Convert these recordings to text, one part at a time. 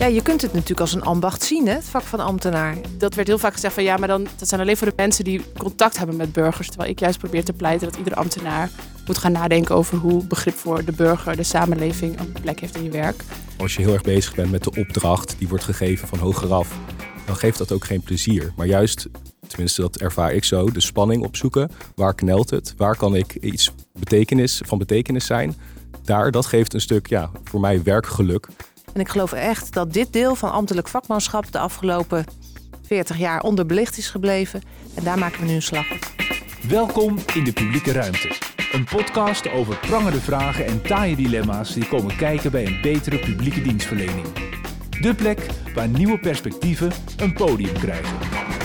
Ja, je kunt het natuurlijk als een ambacht zien, hè, het vak van ambtenaar. Dat werd heel vaak gezegd van ja, maar dan, dat zijn alleen voor de mensen die contact hebben met burgers. Terwijl ik juist probeer te pleiten dat iedere ambtenaar moet gaan nadenken over hoe begrip voor de burger, de samenleving een plek heeft in je werk. Als je heel erg bezig bent met de opdracht die wordt gegeven van hogeraf, dan geeft dat ook geen plezier. Maar juist, tenminste dat ervaar ik zo, de spanning opzoeken. Waar knelt het? Waar kan ik iets betekenis, van betekenis zijn? Daar, dat geeft een stuk, ja, voor mij werkgeluk. En ik geloof echt dat dit deel van ambtelijk vakmanschap de afgelopen 40 jaar onderbelicht is gebleven. En daar maken we nu een slag op. Welkom in de publieke ruimte. Een podcast over prangende vragen en taaie dilemma's die komen kijken bij een betere publieke dienstverlening. De plek waar nieuwe perspectieven een podium krijgen.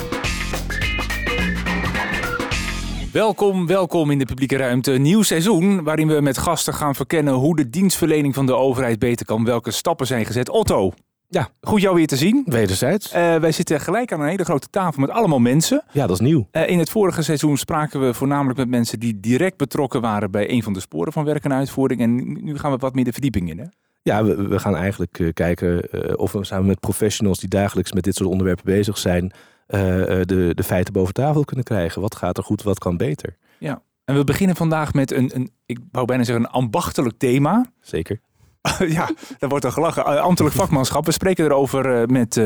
Welkom, welkom in de publieke ruimte. Nieuw seizoen waarin we met gasten gaan verkennen hoe de dienstverlening van de overheid beter kan. Welke stappen zijn gezet. Otto, ja, goed jou weer te zien. Wederzijds. Uh, wij zitten gelijk aan een hele grote tafel met allemaal mensen. Ja, dat is nieuw. Uh, in het vorige seizoen spraken we voornamelijk met mensen die direct betrokken waren bij een van de sporen van werk en uitvoering. En nu gaan we wat meer de verdieping in. Hè? Ja, we, we gaan eigenlijk uh, kijken of we samen met professionals die dagelijks met dit soort onderwerpen bezig zijn, de, de feiten boven tafel kunnen krijgen. Wat gaat er goed, wat kan beter? Ja. En we beginnen vandaag met een, een ik wou bijna zeggen, een ambachtelijk thema. Zeker. ja, daar wordt er gelachen. Ambtelijk vakmanschap. We spreken erover met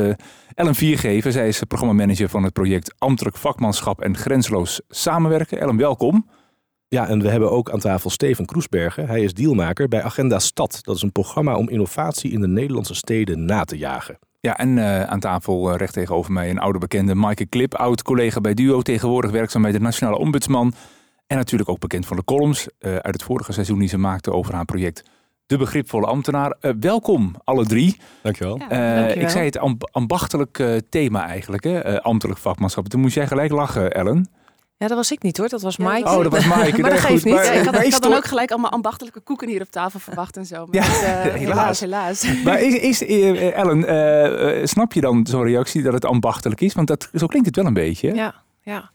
Ellen Viergever. Zij is programmamanager van het project Ambtelijk Vakmanschap en Grensloos Samenwerken. Ellen, welkom. Ja, en we hebben ook aan tafel Steven Kroesbergen. Hij is dealmaker bij Agenda Stad. Dat is een programma om innovatie in de Nederlandse steden na te jagen. Ja, en uh, aan tafel recht tegenover mij een oude bekende Maaike Klip. Oud collega bij Duo, tegenwoordig werkzaam bij de Nationale Ombudsman. En natuurlijk ook bekend van de columns uit het vorige seizoen die ze maakte over haar project de begripvolle ambtenaar. Uh, welkom, alle drie. Dankjewel. Ja, dankjewel. Ik zei het ambachtelijk uh, thema eigenlijk, hè? Uh, ambtelijk vakmanschap. Toen moest jij gelijk lachen, Ellen. Ja, dat was ik niet hoor, dat was Mike. Oh, dat was Mike. maar dat geeft niet. Ja, ik had, ik had dan ook gelijk allemaal ambachtelijke koeken hier op tafel verwacht en zo. Maar ja, het, helaas, helaas. Maar is, is Ellen, snap je dan zo'n reactie dat het ambachtelijk is? Want dat, zo klinkt het wel een beetje. Ja, ja.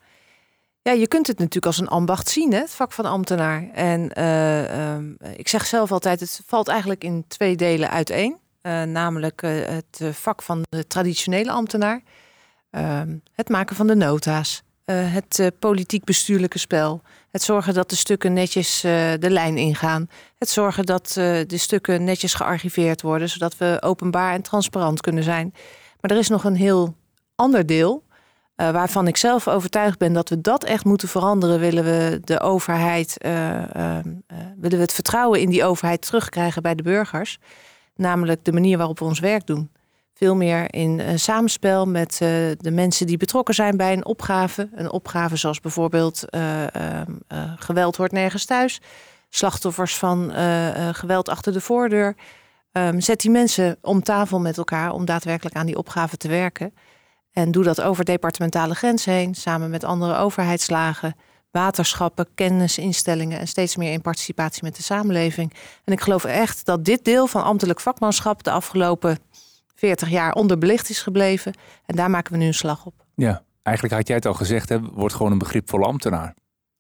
Ja, je kunt het natuurlijk als een ambacht zien, hè, het vak van ambtenaar. En uh, um, ik zeg zelf altijd, het valt eigenlijk in twee delen uiteen. Namelijk het vak van de traditionele ambtenaar. het maken van de nota's. Het politiek-bestuurlijke spel. Het zorgen dat de stukken netjes de lijn ingaan. Het zorgen dat de stukken netjes gearchiveerd worden, zodat we openbaar en transparant kunnen zijn. Maar er is nog een heel ander deel. Waarvan ik zelf overtuigd ben dat we dat echt moeten veranderen, willen we de overheid, willen we het vertrouwen in die overheid terugkrijgen bij de burgers. Namelijk de manier waarop we ons werk doen. Veel meer in samenspel met de mensen die betrokken zijn bij een opgave. Een opgave zoals bijvoorbeeld ehm, geweld hoort nergens thuis. Slachtoffers van geweld achter de voordeur. Um, zet die mensen om tafel met elkaar om daadwerkelijk aan die opgave te werken. En doe dat over departementale grenzen heen, samen met andere overheidslagen, waterschappen, kennisinstellingen en steeds meer in participatie met de samenleving. En ik geloof echt dat dit deel van ambtelijk vakmanschap de afgelopen 40 jaar onderbelicht is gebleven. En daar maken we nu een slag op. Ja, eigenlijk had jij het al gezegd, hè, wordt gewoon een begripvolle ambtenaar.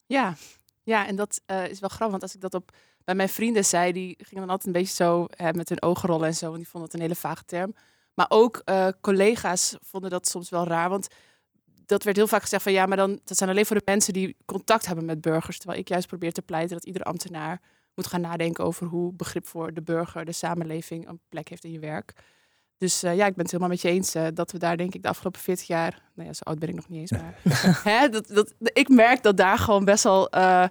Ja, ja en dat uh, is wel grappig, want als ik dat op bij mijn vrienden zei, die gingen dan altijd een beetje zo hè, met hun ogen rollen en zo, en die vonden het een hele vage term. Maar ook uh, collega's vonden dat soms wel raar. Want dat werd heel vaak gezegd van ja, maar dan dat zijn alleen voor de mensen die contact hebben met burgers. Terwijl ik juist probeer te pleiten dat iedere ambtenaar moet gaan nadenken over hoe begrip voor de burger, de samenleving een plek heeft in je werk. Dus uh, ja, ik ben het helemaal met je eens uh, dat we daar denk ik de afgelopen 40 jaar, nou ja, zo oud ben ik nog niet eens, maar hè, dat, dat, ik merk dat daar gewoon best wel, uh,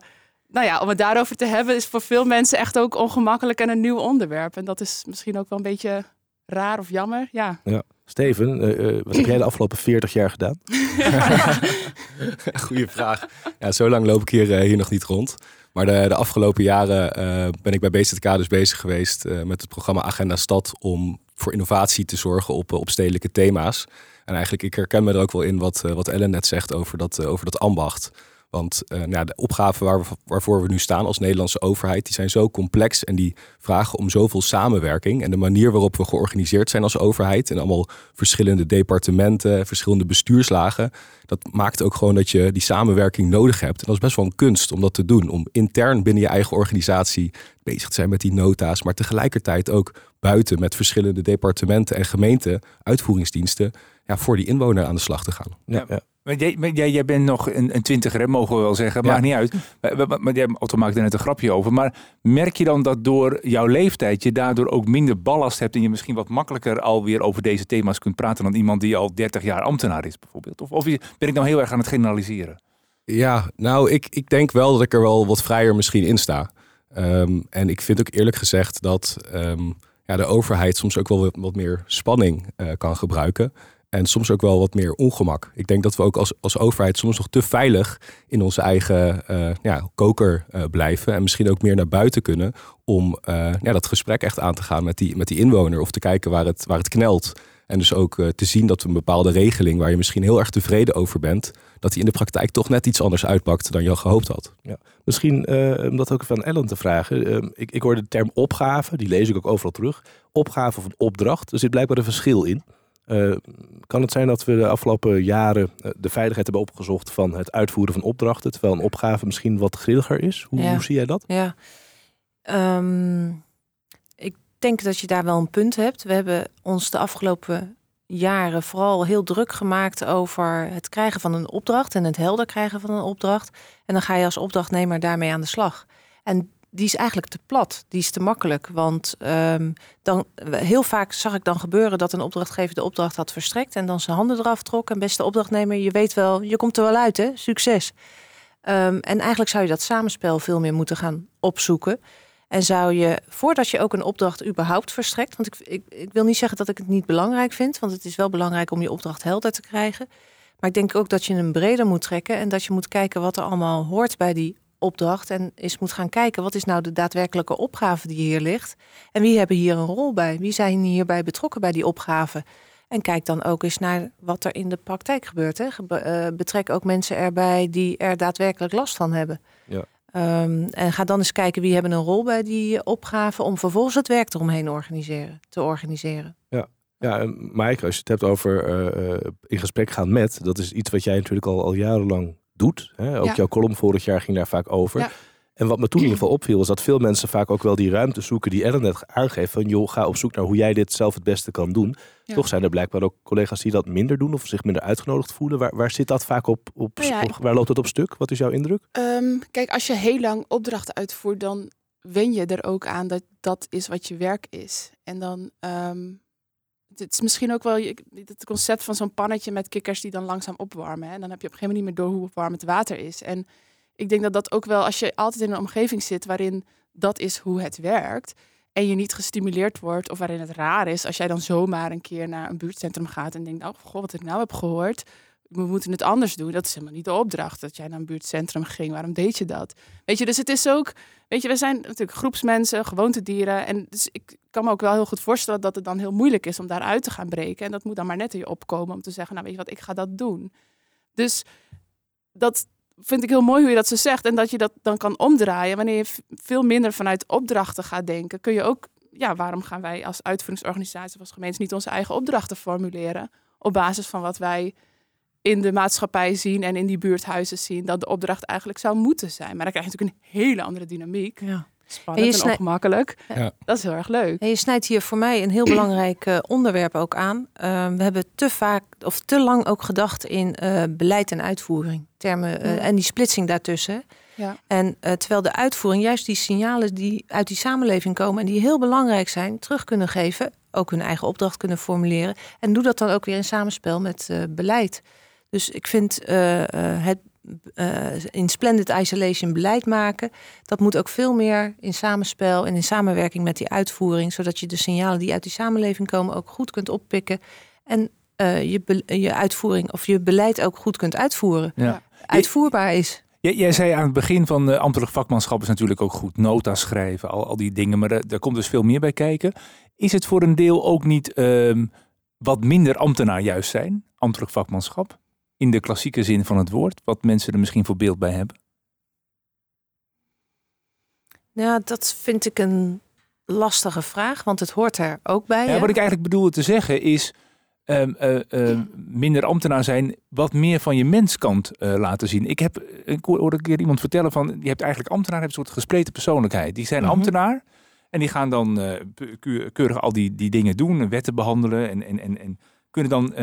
nou ja, om het daarover te hebben, is voor veel mensen echt ook ongemakkelijk en een nieuw onderwerp. En dat is misschien ook wel een beetje raar of jammer. Ja. ja. Steven, uh, uh, wat heb jij de afgelopen 40 jaar gedaan? Goeie vraag. Ja, zo lang loop ik hier, uh, hier nog niet rond. Maar de, de afgelopen jaren ben ik bij BZK dus bezig geweest met het programma Agenda Stad om voor innovatie te zorgen op, op stedelijke thema's. En eigenlijk, ik herken me er ook wel in wat, wat Ellen net zegt over dat, over dat ambacht. Want uh, nou, de opgaven waar we, waarvoor we nu staan als Nederlandse overheid, die zijn zo complex en die vragen om zoveel samenwerking. En de manier waarop we georganiseerd zijn als overheid en allemaal verschillende departementen, verschillende bestuurslagen, dat maakt ook gewoon dat je die samenwerking nodig hebt. En dat is best wel een kunst om dat te doen. Om intern binnen je eigen organisatie bezig te zijn met die nota's, maar tegelijkertijd ook buiten met verschillende departementen en gemeenten, uitvoeringsdiensten, ja, voor die inwoner aan de slag te gaan. Ja, ja. Maar jij, jij, jij bent nog een, een twintiger, mogen we wel zeggen. Maakt niet uit. Maar, maar, jij Otto maakte er net een grapje over. Maar merk je dan dat door jouw leeftijd je daardoor ook minder ballast hebt... en je misschien wat makkelijker alweer over deze thema's kunt praten... dan iemand die al 30 jaar ambtenaar is bijvoorbeeld? Of, of ben ik nou heel erg aan het generaliseren? Ja, nou, ik, ik denk wel dat ik er wel wat vrijer misschien in sta. Ehm, en ik vind ook eerlijk gezegd dat ehm, ja, de overheid soms ook wel wat, wat meer spanning uh, kan gebruiken... En soms ook wel wat meer ongemak. Ik denk dat we ook als, als overheid soms nog te veilig in onze eigen uh, ja, koker uh, blijven. En misschien ook meer naar buiten kunnen om uh, ja, dat gesprek echt aan te gaan met die, met die inwoner. Of te kijken waar het, waar het knelt. En dus ook te zien dat een bepaalde regeling waar je misschien heel erg tevreden over bent, dat die in de praktijk toch net iets anders uitpakt dan je al gehoopt had. Ja. Misschien om dat ook van Ellen te vragen. Ehm, ik, ik hoor de term opgave, die lees ik ook overal terug. Opgave of een opdracht. Er zit blijkbaar een verschil in. Uh, kan het zijn dat we de afgelopen jaren eh, de veiligheid hebben opgezocht van het uitvoeren van opdrachten, terwijl een opgave misschien wat grilliger is? Hoe, hoe zie jij dat? Ja, um, ik denk dat je daar wel een punt hebt. We hebben ons de afgelopen jaren vooral heel druk gemaakt over het krijgen van een opdracht en het helder krijgen van een opdracht. En dan ga je als opdrachtnemer daarmee aan de slag. En die is eigenlijk te plat. Die is te makkelijk. Want um, dan, heel vaak zag ik dan gebeuren dat een opdrachtgever de opdracht had verstrekt en dan zijn handen eraf trok. En beste opdrachtnemer, je weet wel, je komt er wel uit, hè? Succes. Um, en eigenlijk zou je dat samenspel veel meer moeten gaan opzoeken. En zou je, voordat je ook een opdracht überhaupt verstrekt, want ik, ik, ik wil niet zeggen dat ik het niet belangrijk vind, want het is wel belangrijk om je opdracht helder te krijgen. Maar ik denk ook dat je hem breder moet trekken en dat je moet kijken wat er allemaal hoort bij die opdracht en eens moet gaan kijken wat is nou de daadwerkelijke opgave die hier ligt en wie hebben hier een rol bij, wie zijn hierbij betrokken bij die opgave. En kijk dan ook eens naar wat er in de praktijk gebeurt. Hè. Eh, betrek ook mensen erbij die er daadwerkelijk last van hebben. Ja. Um, en ga dan eens kijken wie hebben een rol bij die opgave om vervolgens het werk eromheen organiseren, te organiseren. Ja. Ja, Mike, als je het hebt over uh, in gesprek gaan met, dat is iets wat jij natuurlijk al, al jarenlang doet. Hè? Ook jouw column vorig jaar ging daar vaak over. En wat me toen in ieder geval opviel, is dat veel mensen vaak ook wel die ruimte zoeken die Ellen net aangeeft. Van joh, ga op zoek naar hoe jij dit zelf het beste kan doen. Toch zijn er blijkbaar ook collega's die dat minder doen of zich minder uitgenodigd voelen. Waar, waar zit dat vaak op, op, nou waar loopt het op stuk? Wat is jouw indruk? Um, kijk, als je heel lang opdrachten uitvoert, dan wen je er ook aan dat dat is wat je werk is. En dan um, het is misschien ook wel het concept van zo'n pannetje met kikkers die dan langzaam opwarmen. En dan heb je op een gegeven moment niet meer door hoe warm het water is. En ik denk dat dat ook wel, als je altijd in een omgeving zit waarin dat is hoe het werkt. En je niet gestimuleerd wordt, of waarin het raar is als jij dan zomaar een keer naar een buurtcentrum gaat en denkt, oh goh, wat ik nou heb gehoord, we moeten het anders doen. Dat is helemaal niet de opdracht dat jij naar een buurtcentrum ging. Waarom deed je dat? Weet je, dus het is ook, weet je, we zijn natuurlijk groepsmensen, gewoontedieren. En dus ik kan me ook wel heel goed voorstellen dat het dan heel moeilijk is om daaruit te gaan breken. En dat moet dan maar net in je opkomen om te zeggen, nou weet je wat, ik ga dat doen. Dus dat vind ik heel mooi hoe je dat zo zegt. En dat je dat dan kan omdraaien. Wanneer je veel minder vanuit opdrachten gaat denken, kun je ook, ja, waarom gaan wij als uitvoeringsorganisatie als gemeente niet onze eigen opdrachten formuleren? Op basis van wat wij in de maatschappij zien en in die buurthuizen zien dat de opdracht eigenlijk zou moeten zijn. Maar dan krijg je natuurlijk een hele andere dynamiek. Ja. Spannend en, ongemakkelijk. Ja. Dat is heel erg leuk. En je snijdt hier voor mij een heel belangrijk uh, onderwerp ook aan. Uh, we hebben te vaak of te lang ook gedacht in uh, beleid en uitvoering. Termen en die splitsing daartussen. Ja. En terwijl de uitvoering juist die signalen die uit die samenleving komen en die heel belangrijk zijn, terug kunnen geven. Ook hun eigen opdracht kunnen formuleren. En doe dat dan ook weer in samenspel met beleid. Dus ik vind uh, het uh, in splendid isolation beleid maken, dat moet ook veel meer in samenspel en in samenwerking met die uitvoering, zodat je de signalen die uit die samenleving komen ook goed kunt oppikken en je, je uitvoering of je beleid ook goed kunt uitvoeren. Ja. Uitvoerbaar is. Jij, zei aan het begin van uh, ambtelijk vakmanschap is natuurlijk ook goed nota schrijven, al, al die dingen, maar daar komt dus veel meer bij kijken. Is het voor een deel ook niet uh, wat minder ambtenaar juist zijn, ambtelijk vakmanschap? In de klassieke zin van het woord? Wat mensen er misschien voor beeld bij hebben? Ja, dat vind ik een lastige vraag, want het hoort er ook bij. Ja, wat ik eigenlijk bedoelde te zeggen is Ehm, eh, ehm, minder ambtenaar zijn, wat meer van je menskant uh, laten zien. Ik, heb, ik hoorde een keer iemand vertellen van, je hebt eigenlijk ambtenaar, hebt een soort gespleten persoonlijkheid. Die zijn mhm. ambtenaar en die gaan dan uh, keurig al die, die dingen doen, wetten behandelen en, en, en, en kunnen dan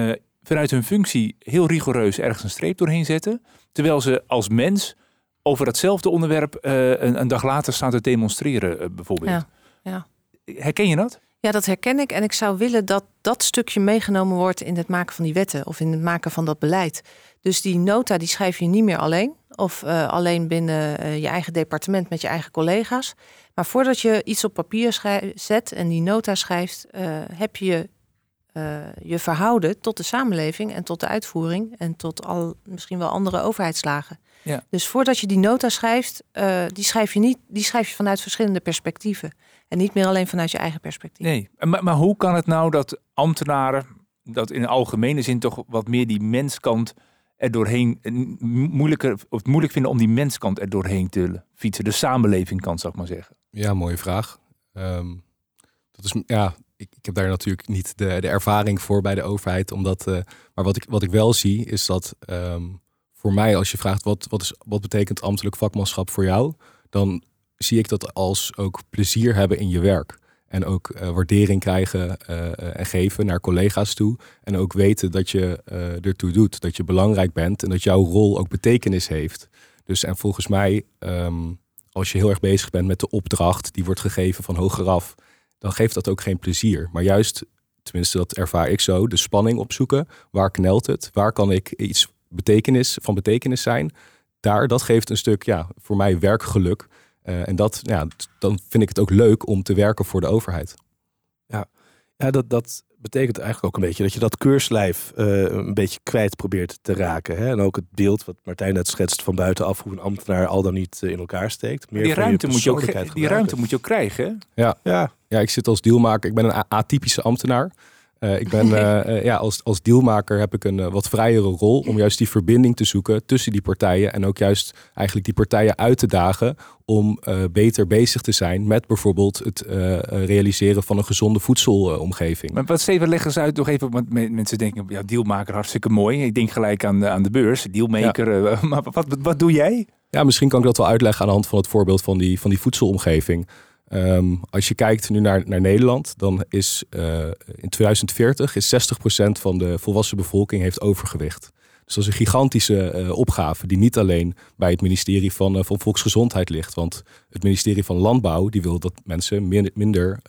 vanuit hun functie heel rigoureus ergens een streep doorheen zetten. Terwijl ze als mens over hetzelfde onderwerp een, een, dag later staan te demonstreren, bijvoorbeeld. Ja, ja. Herken je dat? Ja, dat herken ik. En ik zou willen dat dat stukje meegenomen wordt in het maken van die wetten of in het maken van dat beleid. Dus die nota die schrijf je niet meer alleen of uh, alleen binnen je eigen departement met je eigen collega's. Maar voordat je iets op papier zet en die nota schrijft, heb je je verhouden tot de samenleving en tot de uitvoering en tot al misschien wel andere overheidslagen. Ja. Dus voordat je die nota schrijft, die schrijf je niet, die schrijf je vanuit verschillende perspectieven. En niet meer alleen vanuit je eigen perspectief. Nee, maar, maar hoe kan het nou dat ambtenaren dat in de algemene zin toch wat meer die menskant er doorheen moeilijker of moeilijk vinden om die menskant er doorheen te fietsen, de samenlevingkant zou ik maar zeggen. Ja, mooie vraag. Um, dat is ja, ik, ik, heb daar natuurlijk niet de, de ervaring voor bij de overheid, omdat. Uh, maar wat ik, wat ik wel zie is dat um, voor mij, als je vraagt wat, wat, is, wat betekent ambtelijk vakmanschap voor jou, dan zie ik dat als ook plezier hebben in je werk. En ook uh, waardering krijgen uh, en geven naar collega's toe. En ook weten dat je ertoe doet, dat je belangrijk bent en dat jouw rol ook betekenis heeft. Dus en volgens mij, um, als je heel erg bezig bent met de opdracht die wordt gegeven van hogeraf, dan geeft dat ook geen plezier. Maar juist, tenminste dat ervaar ik zo, de spanning opzoeken. Waar knelt het? Waar kan ik iets betekenis, van betekenis zijn? Daar, dat geeft een stuk, ja, voor mij werkgeluk. Uh, en dat, ja, dan vind ik het ook leuk om te werken voor de overheid. Ja, ja dat, dat betekent eigenlijk ook een beetje dat je dat keurslijf uh, een beetje kwijt probeert te raken. Hè? En ook het beeld wat Martijn net schetst van buitenaf, hoe een ambtenaar al dan niet uh, in elkaar steekt. Meer die ruimte, moet je ook, die ruimte moet je ook krijgen. Ja. Ja. Ja, ik zit als dealmaker. Ik ben een atypische ambtenaar. Uh, ik ben uh, ja, als, als dealmaker heb ik een wat vrijere rol om juist die verbinding te zoeken tussen die partijen en ook juist eigenlijk die partijen uit te dagen om beter bezig te zijn met bijvoorbeeld het realiseren van een gezonde voedselomgeving. maar wat Steven, leggen ze uit nog even, want mensen denken, ja, dealmaker hartstikke mooi. Ik denk gelijk aan de, aan de beurs, dealmaker. Ja. maar wat, wat, wat doe jij? Ja, misschien kan ik dat wel uitleggen aan de hand van het voorbeeld van die, van die voedselomgeving. Um, als je kijkt nu naar, naar Nederland, dan is uh, in 2040 is 60% van de volwassen bevolking heeft overgewicht. Dus dat is een gigantische uh, opgave die niet alleen bij het ministerie van, uh, van Volksgezondheid ligt. Want het ministerie van Landbouw die wil dat mensen minder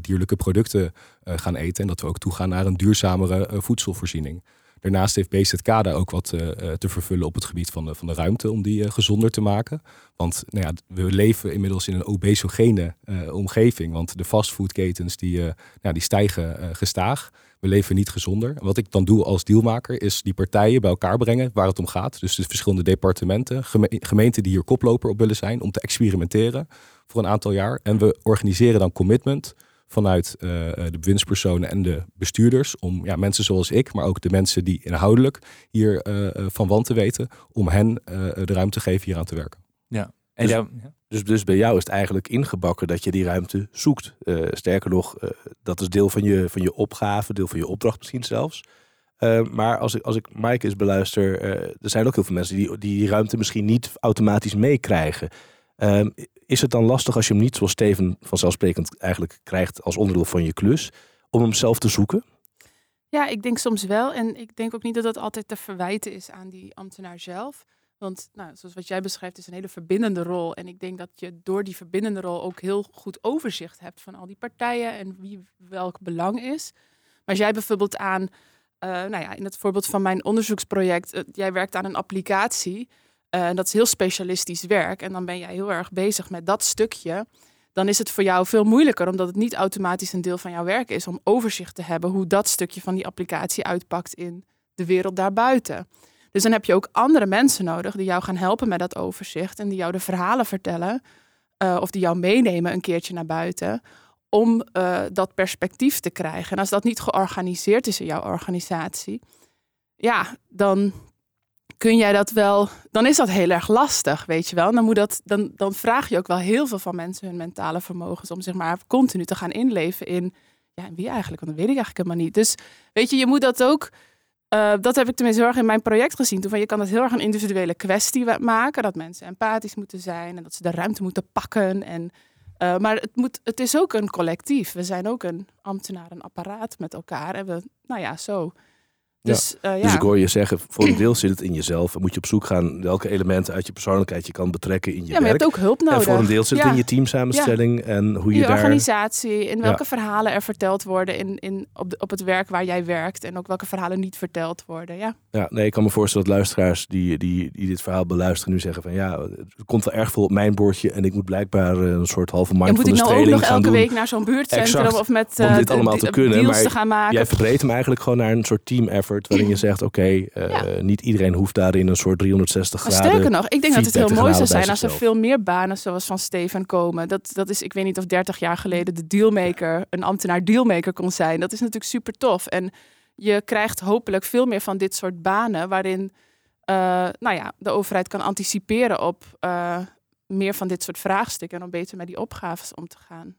dierlijke producten gaan eten. En dat we ook toegaan naar een duurzamere voedselvoorziening. Daarnaast heeft BZK daar ook wat uh, te vervullen op het gebied van de, van de ruimte om die uh, gezonder te maken. Want nou ja, we leven inmiddels in een obesogene omgeving. Want de fastfoodketens die, nou, die stijgen gestaag. We leven niet gezonder. wat ik dan doe als dealmaker is die partijen bij elkaar brengen waar het om gaat. Dus de verschillende departementen, geme gemeenten die hier koploper op willen zijn om te experimenteren voor een aantal jaar. En we organiseren dan commitment vanuit uh, de bewindspersonen en de bestuurders. Om ja, mensen zoals ik, maar ook de mensen die inhoudelijk hier uh, van wanten weten, om hen de ruimte te geven hier aan te werken. Ja. En dus, ja. dus, dus bij jou is het eigenlijk ingebakken dat je die ruimte zoekt. sterker nog, dat is deel van je, van je opgave, deel van je opdracht misschien zelfs. maar als ik, als ik Mike eens beluister, er zijn ook heel veel mensen die die ruimte misschien niet automatisch meekrijgen. Um, is het dan lastig als je hem niet zoals Steven vanzelfsprekend eigenlijk krijgt als onderdeel van je klus, om hem zelf te zoeken? Ja, ik denk soms wel. En ik denk ook niet dat dat altijd te verwijten is aan die ambtenaar zelf. Want nou, zoals wat jij beschrijft, is een hele verbindende rol. En ik denk dat je door die verbindende rol ook heel goed overzicht hebt van al die partijen en wie welk belang is. Maar als jij bijvoorbeeld aan, uh, nou ja, in het voorbeeld van mijn onderzoeksproject, uh, jij werkt aan een applicatie. Uh, dat is heel specialistisch werk. En dan ben jij heel erg bezig met dat stukje. Dan is het voor jou veel moeilijker, omdat het niet automatisch een deel van jouw werk is, om overzicht te hebben hoe dat stukje van die applicatie uitpakt in de wereld daarbuiten. Dus dan heb je ook andere mensen nodig die jou gaan helpen met dat overzicht en die jou de verhalen vertellen uh, of die jou meenemen een keertje naar buiten om uh, dat perspectief te krijgen. En als dat niet georganiseerd is in jouw organisatie, ja, dan kun jij dat wel, dan is dat heel erg lastig, weet je wel. Dan, moet dat, dan, dan vraag je ook wel heel veel van mensen hun mentale vermogens om zeg maar continu te gaan inleven in, ja, wie eigenlijk? Want dat weet ik eigenlijk helemaal niet. Dus weet je, je moet dat ook, uh, dat heb ik tenminste heel erg in mijn project gezien. Toen van, je kan het heel erg een individuele kwestie maken, dat mensen empathisch moeten zijn en dat ze de ruimte moeten pakken en... Uh, maar het, moet, het is ook een collectief. We zijn ook een ambtenaar, een apparaat met elkaar. En we, nou ja, zo. Dus, ja. Uh, ja. dus ik hoor je zeggen, voor een deel zit het in jezelf. En moet je op zoek gaan welke elementen uit je persoonlijkheid je kan betrekken in je ja, maar werk. je hebt ook hulp nodig. En voor een deel zit het in je teamsamenstelling en hoe je, je daar... organisatie, in welke verhalen er verteld worden in, in, op, de, op het werk waar jij werkt. En ook welke verhalen niet verteld worden, ja. Ja, nee, ik kan me voorstellen dat luisteraars die, die, die dit verhaal beluisteren nu zeggen van... ja, het komt wel erg veel op mijn bordje en ik moet blijkbaar eh, een soort halve mindfulness training gaan doen. moet ik nou ook nog elke week naar zo'n buurtcentrum exact, of met uh, om dit allemaal te kunnen. Maar te gaan maken. jij verbreedt hem eigenlijk gewoon naar een soort team waarin je zegt... oké, okay, uh, ja. niet iedereen hoeft daarin een soort 360 maar graden. Sterker nog, ik denk dat het heel mooi zou zijn als er veel meer banen zoals van Steven komen. Dat, dat is, ik weet niet of 30 jaar geleden de dealmaker, een ambtenaar dealmaker kon zijn. Dat is natuurlijk super tof. En je krijgt hopelijk veel meer van dit soort banen waarin uh, nou ja, de overheid kan anticiperen op uh, meer van dit soort vraagstukken en om beter met die opgaves om te gaan.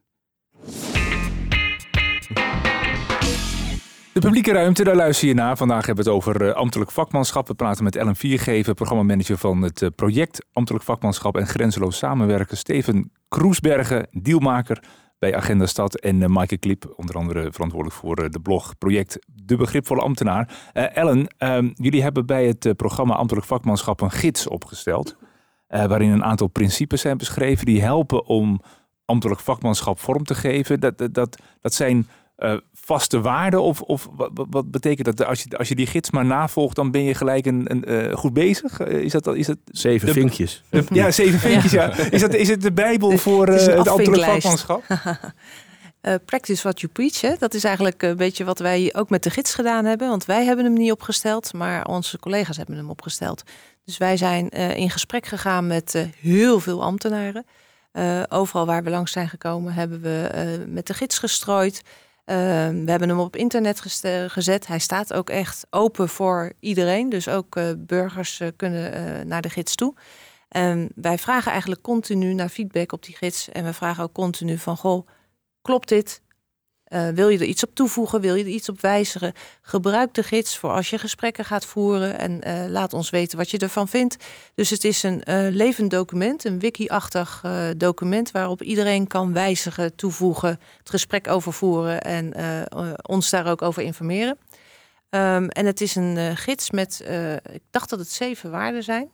De publieke ruimte, daar luister je naar. Vandaag hebben we het over uh, ambtelijk vakmanschap. We praten met Ellen Viergever, programmamanager van het uh, project Ambtelijk Vakmanschap en Grenzeloos Samenwerken. Steven Kroesbergen, dealmaker bij Agenda Stad. En uh, Maaike Klip, onder andere verantwoordelijk voor de blog Project De Begripvolle Ambtenaar. Ellen, ehm, jullie hebben bij het programma Ambtelijk Vakmanschap een gids opgesteld. waarin een aantal principes zijn beschreven die helpen om ambtelijk vakmanschap vorm te geven. Dat, dat, dat, dat zijn vaste waarden? Of, of wat, wat, betekent dat? Als je, als je die gids maar navolgt, dan ben je gelijk een, een uh, goed bezig? Uh, is dat, is dat zeven de, vinkjes? De, ja, zeven vinkjes. ja. Is, dat, is het de Bijbel voor het, het ambtelijk vakmanschap? practice what you preach. Hè? Dat is eigenlijk een beetje wat wij ook met de gids gedaan hebben. Want wij hebben hem niet opgesteld, maar onze collega's hebben hem opgesteld. Dus wij zijn in gesprek gegaan met heel veel ambtenaren. overal waar we langs zijn gekomen, hebben we met de gids gestrooid. Uh, we hebben hem op internet gezet. Hij staat ook echt open voor iedereen. Dus ook uh, burgers uh, kunnen naar de gids toe. En wij vragen eigenlijk continu naar feedback op die gids. En we vragen ook continu van, goh, klopt dit? Wil je er iets op toevoegen? Wil je er iets op wijzigen? Gebruik de gids voor als je gesprekken gaat voeren. En laat ons weten wat je ervan vindt. Dus het is een levend document, een wiki-achtig document... waarop iedereen kan wijzigen, toevoegen, het gesprek overvoeren... en ons daar ook over informeren. Um, en het is een gids met, ik dacht dat het zeven waarden zijn...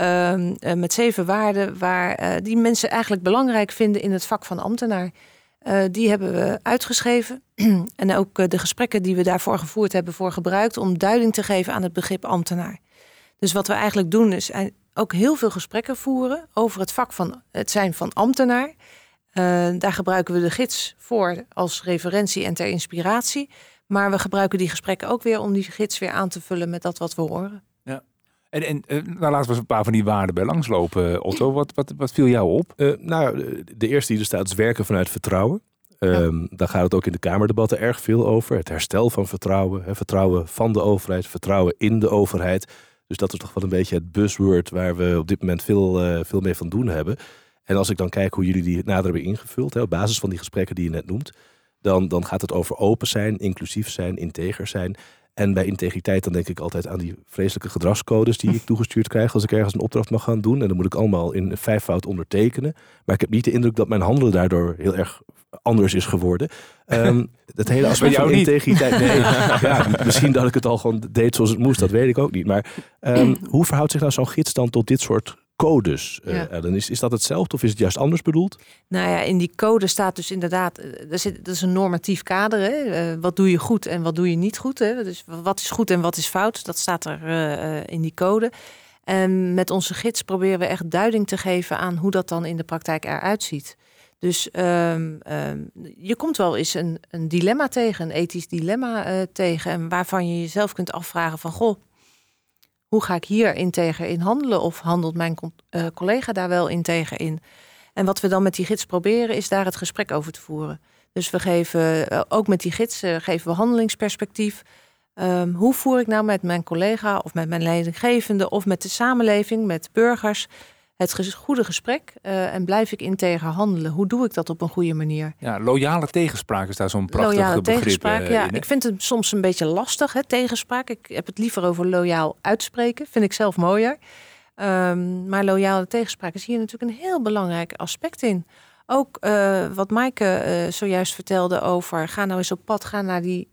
Um, met zeven waarden waar die mensen eigenlijk belangrijk vinden in het vak van ambtenaar... Uh, die hebben we uitgeschreven. en ook uh, de gesprekken die we daarvoor gevoerd hebben voor gebruikt om duiding te geven aan het begrip ambtenaar. Dus wat we eigenlijk doen is ook heel veel gesprekken voeren over het vak van het zijn van ambtenaar. Daar gebruiken we de gids voor als referentie en ter inspiratie. Maar we gebruiken die gesprekken ook weer om die gids weer aan te vullen met dat wat we horen. En, en nou, laten we eens een paar van die waarden bij langslopen, Otto. Wat, wat, wat viel jou op? Uh, nou, de eerste die er staat is werken vanuit vertrouwen. Um, ja. Daar gaat het ook in de Kamerdebatten erg veel over. Het herstel van vertrouwen. Hè, vertrouwen van de overheid, vertrouwen in de overheid. Dus dat is toch wel een beetje het buzzword waar we op dit moment veel, uh, veel mee van doen hebben. En als ik dan kijk hoe jullie die nader hebben ingevuld, hè, op basis van die gesprekken die je net noemt, dan, dan gaat het over open zijn, inclusief zijn, integer zijn. En bij integriteit dan denk ik altijd aan die vreselijke gedragscodes die ik toegestuurd krijg als ik ergens een opdracht mag gaan doen. En dan moet ik allemaal in vijfvoud ondertekenen. Maar ik heb niet de indruk dat mijn handelen daardoor heel erg anders is geworden. Um, het hele aspect van integriteit. Nee, ja, misschien dat ik het al gewoon deed zoals het moest, dat weet ik ook niet. Maar um, hoe verhoudt zich nou zo'n gids dan tot dit soort codes. Uh, ja. Is, is dat hetzelfde of is het juist anders bedoeld? Nou ja, in die code staat dus inderdaad, er zit, dat is een normatief kader. Hè? Uh, wat doe je goed en wat doe je niet goed? Hè? Dus wat is goed en wat is fout? Dat staat er uh, in die code. En met onze gids proberen we echt duiding te geven aan hoe dat dan in de praktijk eruit ziet. Dus um, um, je komt wel eens een, een dilemma tegen, een ethisch dilemma tegen. En waarvan je jezelf kunt afvragen van, goh, hoe ga ik hier integer in handelen? Of handelt mijn uh, collega daar wel integer in? En wat we dan met die gids proberen, is daar het gesprek over te voeren. Dus we geven uh, ook met die gids uh, geven we handelingsperspectief. Ehm, hoe voer ik nou met mijn collega of met mijn leidinggevende of met de samenleving, met burgers, het goede gesprek uh, en blijf ik integer handelen? Hoe doe ik dat op een goede manier? Ja, loyale tegenspraak is daar zo'n prachtig begrip tegenspraak, uh, ja. Ik vind het soms een beetje lastig, hè, tegenspraak. Ik heb het liever over loyaal uitspreken. Vind ik zelf mooier. Um, maar loyale tegenspraak is hier natuurlijk een heel belangrijk aspect in. Ook uh, wat Maaike zojuist vertelde over... ga nou eens op pad, ga naar die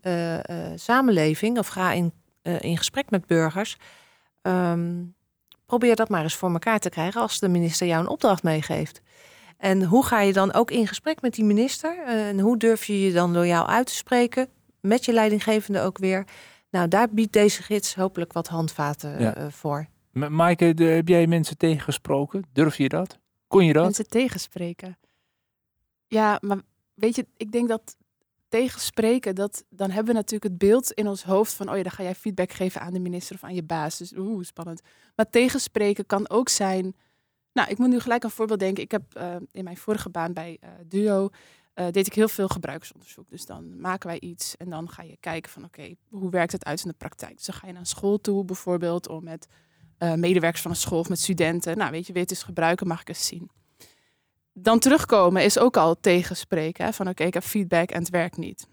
samenleving... of ga in, in gesprek met burgers... Um, probeer dat maar eens voor elkaar te krijgen als de minister jou een opdracht meegeeft. En hoe ga je dan ook in gesprek met die minister? Eh, en hoe durf je je dan loyaal uit te spreken? Met je leidinggevende ook weer. Nou, daar biedt deze gids hopelijk wat handvaten ja. uh, voor. Maaike, heb jij mensen tegengesproken? Durf je dat? Kon je dat? Mensen tegenspreken. Ja, maar weet je, ik denk dat tegenspreken, dat, dan hebben we natuurlijk het beeld in ons hoofd van, oh ja, dan ga jij feedback geven aan de minister of aan je baas. Dus oeh, spannend. Maar tegenspreken kan ook zijn, nou, ik moet nu gelijk een voorbeeld denken. Ik heb uh, in mijn vorige baan bij uh, Duo, uh, deed ik heel veel gebruikersonderzoek. Dus dan maken wij iets en dan ga je kijken van, oké, hoe werkt het uit in de praktijk? Dus dan ga je naar school toe bijvoorbeeld, om met medewerkers van een school of met studenten, nou, weet je, weet eens gebruiken, mag ik eens zien dan terugkomen is ook al tegenspreken. Hè? Van oké, ik heb feedback en het werkt niet.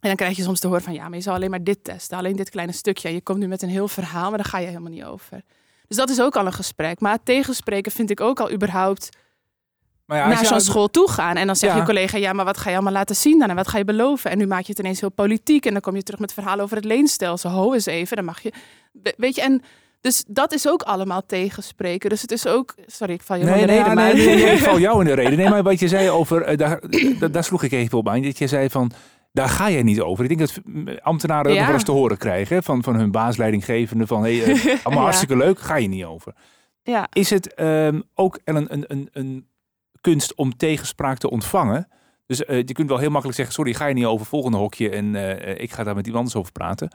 En dan krijg je soms te horen van ja, maar je zou alleen maar dit testen, alleen dit kleine stukje. Je komt nu met een heel verhaal, maar daar ga je helemaal niet over. Dus dat is ook al een gesprek. Maar tegenspreken vind ik ook al überhaupt maar ja, naar zo'n school toe gaan. En dan zegt je collega, ja, maar wat ga je allemaal laten zien dan? En wat ga je beloven? En nu maak je het ineens heel politiek. En dan kom je terug met verhaal over het leenstelsel. Ho eens even, dan mag je... Weet je, en dus dat is ook allemaal tegenspreken. Dus het is ook. Sorry, ik val je nee, in de reden. maar... Nee, nee, ik val jou in de reden. Nee, maar wat je zei over. Uh, daar, daar, sloeg ik even op aan. Dat je zei van. Daar ga je niet over. Ik denk dat ambtenaren ja. nog wel eens te horen krijgen van, van hun baasleidinggevende. Van hey, uh, allemaal hartstikke leuk, ga je niet over. Ja. Is het um, ook een, een, een, een kunst om tegenspraak te ontvangen? Dus uh, je kunt wel heel makkelijk zeggen: Sorry, ga je niet over volgende hokje en ik ga daar met iemand anders over praten.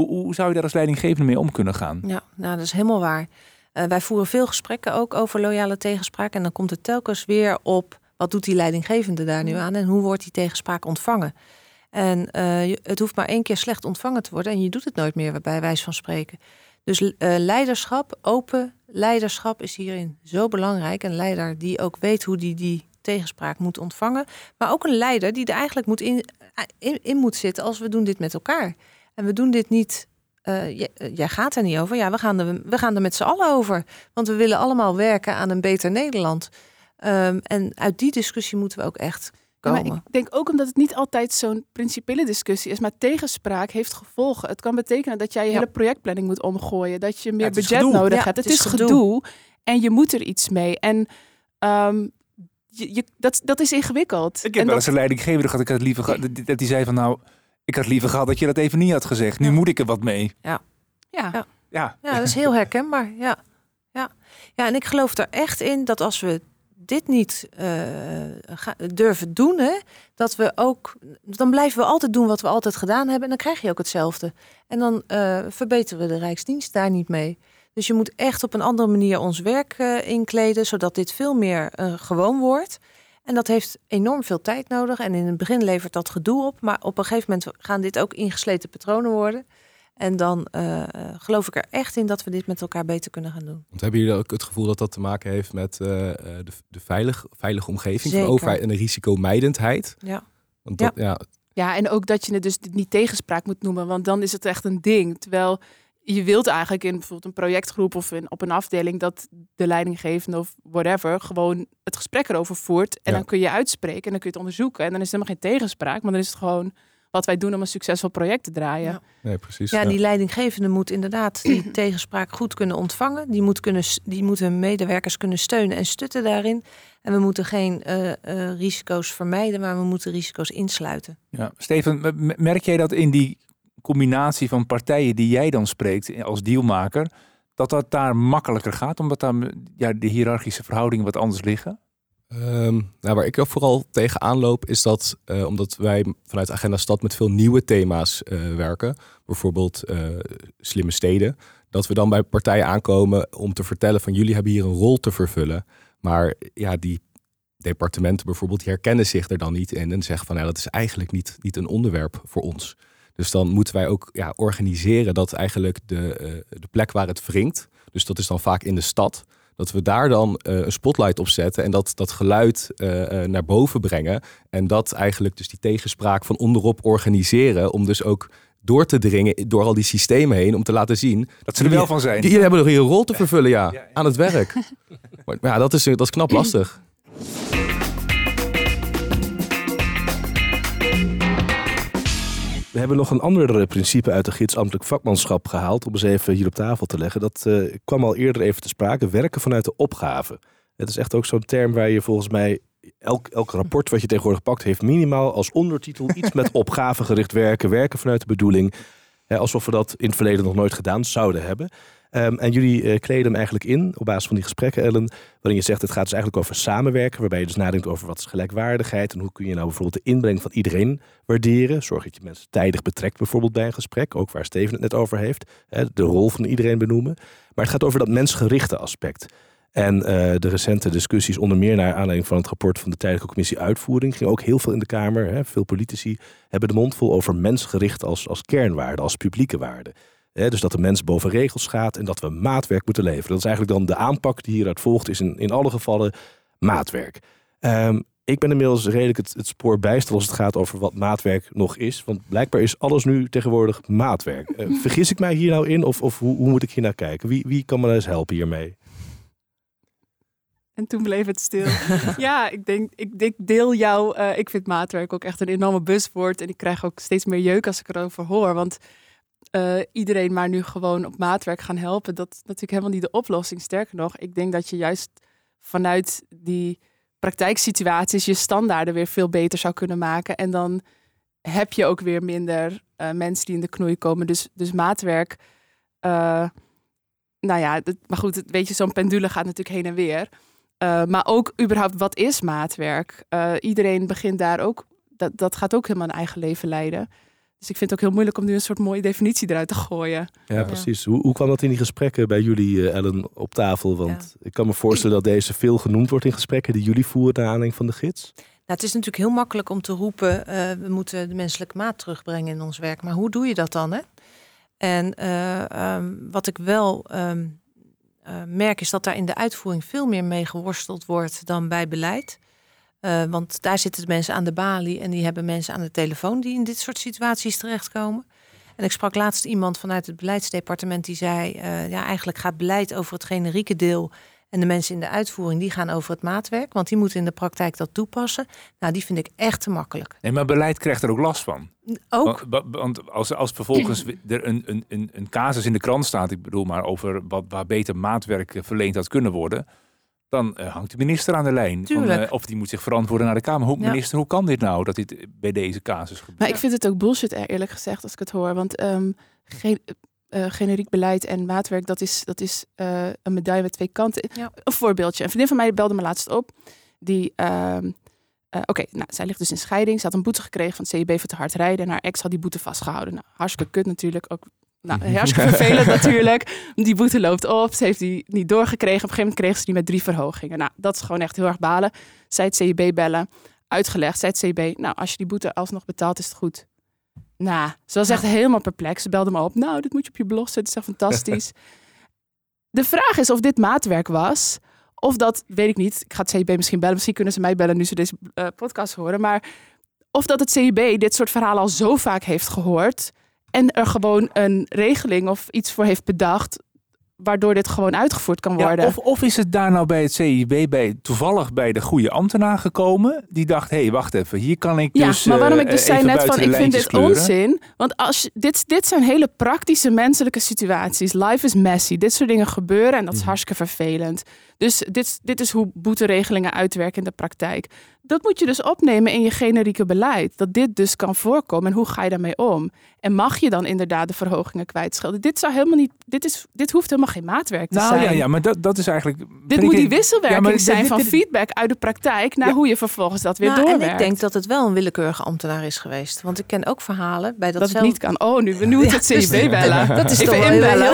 Hoe, hoe zou je daar als leidinggevende mee om kunnen gaan? Ja, nou, dat is helemaal waar. Uh, wij voeren veel gesprekken ook over loyale tegenspraak. En dan komt het telkens weer op wat doet die leidinggevende daar nu aan en hoe wordt die tegenspraak ontvangen. En uh, het hoeft maar één keer slecht ontvangen te worden en je doet het nooit meer bij wijze van spreken. Dus uh, leiderschap, open leiderschap is hierin zo belangrijk. Een leider die ook weet hoe die die tegenspraak moet ontvangen. Maar ook een leider die er eigenlijk moet in, in, in moet zitten als we doen dit met elkaar. En we doen dit niet. Uh, jij gaat er niet over. Ja, we gaan er, we gaan er met z'n allen over. Want we willen allemaal werken aan een beter Nederland. Um, en uit die discussie moeten we ook echt komen. ik denk ook omdat het niet altijd zo'n principiële discussie is, maar tegenspraak heeft gevolgen. Het kan betekenen dat jij je hele projectplanning moet omgooien, dat je meer budget nodig hebt. Het, is gedoe. en je moet er iets mee. En um, je, je, dat, dat is ingewikkeld. Ik heb en wel eens een leidinggever gehad, ik had het liever dat die zei van nou ik had liever gehad dat je dat even niet had gezegd. Nu moet ik er wat mee. Ja. Ja. ja. Ja. ja, dat is heel herkenbaar. Ja. Ja. ja, en ik geloof er echt in dat als we dit niet uh, durven doen, hè, dat we ook, dan blijven we altijd doen wat we altijd gedaan hebben en dan krijg je ook hetzelfde. En dan uh, verbeteren we de Rijksdienst daar niet mee. Dus je moet echt op een andere manier ons werk uh, inkleden, zodat dit veel meer gewoon wordt. En dat heeft enorm veel tijd nodig. En in het begin levert dat gedoe op. Maar op een gegeven moment gaan dit ook ingesleten patronen worden. En dan uh, geloof ik er echt in dat we dit met elkaar beter kunnen gaan doen. Want hebben jullie ook het gevoel dat dat te maken heeft met uh, de, de veilig, veilige omgeving van de overheid en de risicomijdendheid? Ja. Want dat, ja. ja. Ja, en ook dat je het dus niet tegenspraak moet noemen, want dan is het echt een ding. Terwijl je wilt eigenlijk in bijvoorbeeld een projectgroep of in, op een afdeling dat de leidinggevende of whatever gewoon het gesprek erover voert. En dan kun je uitspreken en dan kun je het onderzoeken. En dan is het helemaal geen tegenspraak, maar dan is het gewoon wat wij doen om een succesvol project te draaien. Ja, nee, precies, ja, die leidinggevende moet inderdaad die tegenspraak goed kunnen ontvangen. Die moet, kunnen, die moet hun medewerkers kunnen steunen en stutten daarin. En we moeten geen uh, uh, risico's vermijden, maar we moeten risico's insluiten. Ja, Steven, merk jij dat in die combinatie van partijen die jij dan spreekt als dealmaker, dat dat daar makkelijker gaat, omdat daar ja, de hiërarchische verhoudingen wat anders liggen? Um, nou, waar ik vooral tegen aanloop is dat, uh, omdat wij vanuit Agenda Stad met veel nieuwe thema's uh, werken, bijvoorbeeld uh, slimme steden, dat we dan bij partijen aankomen om te vertellen van jullie hebben hier een rol te vervullen. Maar ja, die departementen bijvoorbeeld, herkennen zich er dan niet in en zeggen van ja, dat is eigenlijk niet, niet een onderwerp voor ons. Dus dan moeten wij ook ja, organiseren dat eigenlijk de, de plek waar het wringt, dus dat is dan vaak in de stad, dat we daar dan een spotlight op zetten en dat, dat geluid naar boven brengen. En dat eigenlijk dus die tegenspraak van onderop organiseren. Om dus ook door te dringen door al die systemen heen. Om te laten zien. Dat ze er wel van zijn. Die, hebben nog een rol te vervullen, ja. Aan het werk. maar ja, dat is, dat is knap lastig. We hebben nog een ander principe uit de gids ambtelijk vakmanschap gehaald. Om eens even hier op tafel te leggen. Dat uh, kwam al eerder even te sprake. Werken vanuit de opgave. Het is echt ook zo'n term waar je volgens mij elk, elk rapport wat je tegenwoordig pakt, heeft minimaal als ondertitel iets met opgavegericht werken, werken vanuit de bedoeling. alsof we dat in het verleden nog nooit gedaan zouden hebben. Ehm, en jullie uh, kleden hem eigenlijk in op basis van die gesprekken, Ellen, waarin je zegt het gaat dus eigenlijk over samenwerken, waarbij je dus nadenkt over wat is gelijkwaardigheid en hoe kun je nou bijvoorbeeld de inbreng van iedereen waarderen. Zorg dat je mensen tijdig betrekt bijvoorbeeld bij een gesprek, ook waar Steven het net over heeft, de rol van iedereen benoemen. Maar het gaat over dat mensgerichte aspect. En uh, de recente discussies, onder meer naar aanleiding van het rapport van de Tijdelijke Commissie Uitvoering, ging ook heel veel in de Kamer. Hè. Veel politici hebben de mond vol over mensgericht als, als kernwaarde, als publieke waarde. Hè, dus dat de mens boven regels gaat en dat we maatwerk moeten leveren. Dat is eigenlijk dan de aanpak die hieruit volgt, is in, in alle gevallen maatwerk. Um, ik ben inmiddels redelijk het, het, spoor bijster als het gaat over wat maatwerk nog is. Want blijkbaar is alles nu tegenwoordig maatwerk. Uh, vergis ik mij hier nou in of, of hoe, hoe moet ik hier naar kijken? Wie, wie kan me eens helpen hiermee? En toen bleef het stil. ja, ik denk, ik, ik deel jou. Uh, ik vind maatwerk ook echt een enorme buswoord. En ik krijg ook steeds meer jeuk als ik erover hoor. Want uh, iedereen maar nu gewoon op maatwerk gaan helpen, dat is natuurlijk helemaal niet de oplossing. Sterker nog, ik denk dat je juist vanuit die praktijksituaties je standaarden weer veel beter zou kunnen maken. En dan heb je ook weer minder uh, mensen die in de knoei komen. Dus, dus maatwerk. nou ja, maar goed, weet je, zo'n pendule gaat natuurlijk heen en weer. Maar ook überhaupt, wat is maatwerk? Iedereen begint daar ook, dat, dat gaat ook helemaal een eigen leven leiden. Dus ik vind het ook heel moeilijk om nu een soort mooie definitie eruit te gooien. Ja, precies. Hoe, hoe kwam dat in die gesprekken bij jullie, uh, Ellen, op tafel? Want ik kan me voorstellen dat deze veel genoemd wordt in gesprekken die jullie voeren naar aanleiding van de gids. Nou, het is natuurlijk heel makkelijk om te roepen, we moeten de menselijke maat terugbrengen in ons werk. Maar hoe doe je dat dan? Hè? En um, wat ik wel um, uh, merk is dat daar in de uitvoering veel meer mee geworsteld wordt dan bij beleid. Uh, want daar zitten de mensen aan de balie en die hebben mensen aan de telefoon die in dit soort situaties terechtkomen. En ik sprak laatst iemand vanuit het beleidsdepartement die zei: uh, ja, eigenlijk gaat beleid over het generieke deel en de mensen in de uitvoering, die gaan over het maatwerk. Want die moeten in de praktijk dat toepassen. Nou, die vind ik echt te makkelijk. Nee, maar beleid krijgt er ook last van. Ook. Want, als, als vervolgens er een, een, een, een casus in de krant staat, ik bedoel maar over wat, waar beter maatwerk verleend had kunnen worden. Dan uh, hangt de minister aan de lijn. Van, uh, of die moet zich verantwoorden naar de Kamer. Hoe, Minister, hoe kan dit nou dat dit bij deze casus gebeurt? Maar ik vind het ook bullshit, eerlijk gezegd, als ik het hoor. Want um, geen, uh, generiek beleid en maatwerk, dat is, dat is uh, een medaille met twee kanten. Ja. Een voorbeeldje. Een vriendin van mij belde me laatst op. Die, uh, oké, nou, zij ligt dus in scheiding. Ze had een boete gekregen van het CIB voor te hard rijden. En haar ex had die boete vastgehouden. Nou, hartstikke kut natuurlijk. Ook, nou, hartstikke vervelend natuurlijk. Die boete loopt op. Ze heeft die niet doorgekregen. Op een gegeven moment kreeg ze die met drie verhogingen. Nou, dat is gewoon echt heel erg balen. Zij het CIB bellen. Uitgelegd. Zij het CIB, nou, als je die boete alsnog betaalt, is het goed. Nou, ze was echt helemaal perplex. Ze belde me op. Nou, dit moet je op je blog zetten. Het is echt fantastisch. de vraag is of dit maatwerk was. Of dat, weet ik niet. Ik ga het CIB misschien bellen. Misschien kunnen ze mij bellen nu ze deze uh, podcast horen. Maar of dat het CIB dit soort verhalen al zo vaak heeft gehoord. En er gewoon een regeling of iets voor heeft bedacht waardoor dit gewoon uitgevoerd kan worden. Ja, of, of is het daar nou bij het CIB bij, toevallig bij de goede ambtenaar gekomen? Die dacht, hé, hey, wacht even, hier kan ik ja, dus maar waarom ik uh, dus zei net van, ik vind dit kleuren. onzin. Want als, dit, dit zijn hele praktische menselijke situaties. Life is messy. Dit soort dingen gebeuren en dat is mm. hartstikke vervelend. Dus dit, dit is hoe boeteregelingen uitwerken in de praktijk. Dat moet je dus opnemen in je generieke beleid. Dat dit dus kan voorkomen. En hoe ga je daarmee om? En mag je dan inderdaad de verhogingen kwijtschelden? Dit zou helemaal niet. Dit, is, dit hoeft helemaal geen maatwerk te nou, zijn. Ja, ja, maar dat, dat is eigenlijk. Dit moet die wisselwerking ja, zijn dit, van dit, feedback uit de praktijk naar ja. hoe je vervolgens dat weer nou, doorwerkt. En ik denk dat het wel een willekeurige ambtenaar is geweest. Want ik ken ook verhalen bij dat. Dat zelf... het niet kan. Oh, nu, moet het CIB dus, bellen. Dat is toch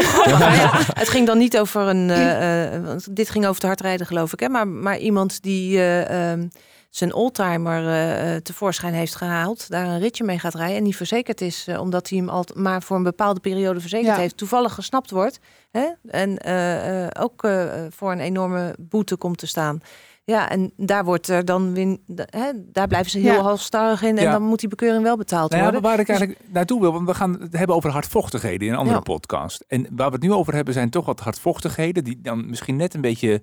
grappig. het ging dan niet over een. Uh, uh, dit ging over het hardrijden, geloof ik. Hè? Maar, maar iemand die. Uh, zijn oldtimer uh, tevoorschijn heeft gehaald, daar een ritje mee gaat rijden en niet verzekerd is, omdat hij hem al maar voor een bepaalde periode verzekerd heeft, toevallig gesnapt wordt hè? en ook voor een enorme boete komt te staan. Ja, en daar wordt er dan weer, hè, daar blijven ze heel ja. halstarrig in en dan moet die bekeuring wel betaald nou ja, worden. Waar ik dus- eigenlijk naartoe wil, want we gaan het hebben over hardvochtigheden in een andere podcast. En waar we het nu over hebben zijn toch wat hardvochtigheden die dan misschien net een beetje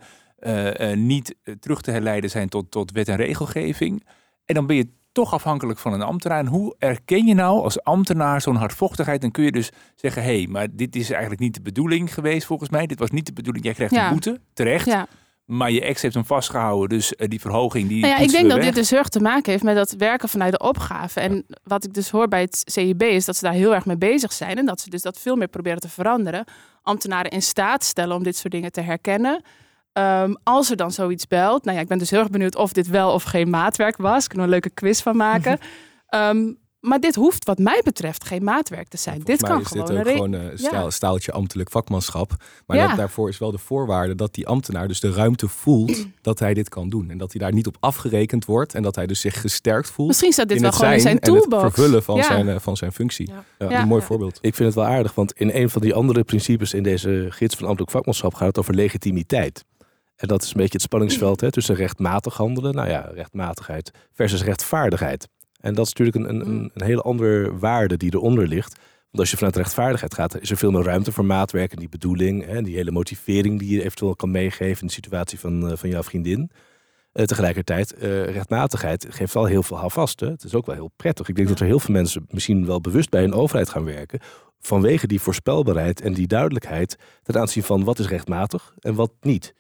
niet terug te herleiden zijn tot, tot wet en regelgeving. En dan ben je toch afhankelijk van een ambtenaar. En hoe erken je nou als ambtenaar zo'n hardvochtigheid? Dan kun je dus zeggen, hé, hey, maar dit is eigenlijk niet de bedoeling geweest volgens mij. Dit was niet de bedoeling. Jij krijgt een boete, terecht. Ja. Maar je ex heeft hem vastgehouden. Dus die verhoging die. Nou ja, ik denk dat dit dus heel erg te maken heeft met dat werken vanuit de opgave. En wat ik dus hoor bij het CIB is dat ze daar heel erg mee bezig zijn. En dat ze dus dat veel meer proberen te veranderen. Ambtenaren in staat stellen om dit soort dingen te herkennen. Um, als er dan zoiets belt. Nou ja, ik ben dus heel erg benieuwd of dit wel of geen maatwerk was. Kunnen we een leuke quiz van maken. um, Maar dit hoeft wat mij betreft geen maatwerk te zijn. dit kan gewoon dit ook gewoon een staal, staaltje ambtelijk vakmanschap. Maar daarvoor is wel de voorwaarde dat die ambtenaar dus de ruimte voelt dat hij dit kan doen. En dat hij daar niet op afgerekend wordt. En dat hij dus zich gesterkt voelt. Misschien staat dit wel gewoon in zijn toolbox. het vervullen van, zijn, eh, van zijn functie. Een mooi voorbeeld. Ik vind het wel aardig, want in een van die andere principes in deze gids van ambtelijk vakmanschap gaat het over legitimiteit. En dat is een beetje het spanningsveld hè, tussen rechtmatig handelen, nou ja, rechtmatigheid versus rechtvaardigheid. En dat is natuurlijk een, een, mm. een hele andere waarde die eronder ligt. Want als je vanuit rechtvaardigheid gaat, is er veel meer ruimte voor maatwerk en die bedoeling. Hè, die hele motivering die je eventueel kan meegeven in de situatie van, uh, van jouw vriendin. Uh, tegelijkertijd, uh, rechtmatigheid geeft wel heel veel houvast. Het is ook wel heel prettig. Ik denk dat er heel veel mensen misschien wel bewust bij een overheid gaan werken. Vanwege die voorspelbaarheid en die duidelijkheid ten aanzien van wat is rechtmatig en wat niet.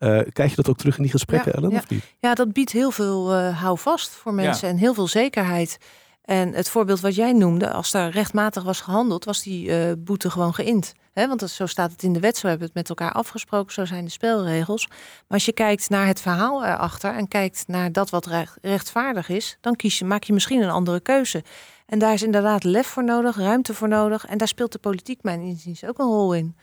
Uh, krijg je dat ook terug in die gesprekken, ja, Ellen? Ja. Of niet? ja, dat biedt heel veel uh, houvast voor mensen en heel veel zekerheid. En het voorbeeld wat jij noemde, als daar rechtmatig was gehandeld, was die uh, boete gewoon geïnd. He, want dat, zo staat het in de wet, zo hebben we het met elkaar afgesproken, zo zijn de spelregels. Maar als je kijkt naar het verhaal erachter en kijkt naar dat wat recht, rechtvaardig is, dan kies je, maak je misschien een andere keuze. En daar is inderdaad lef voor nodig, ruimte voor nodig. En daar speelt de politiek, mijn inziens, ook een rol in.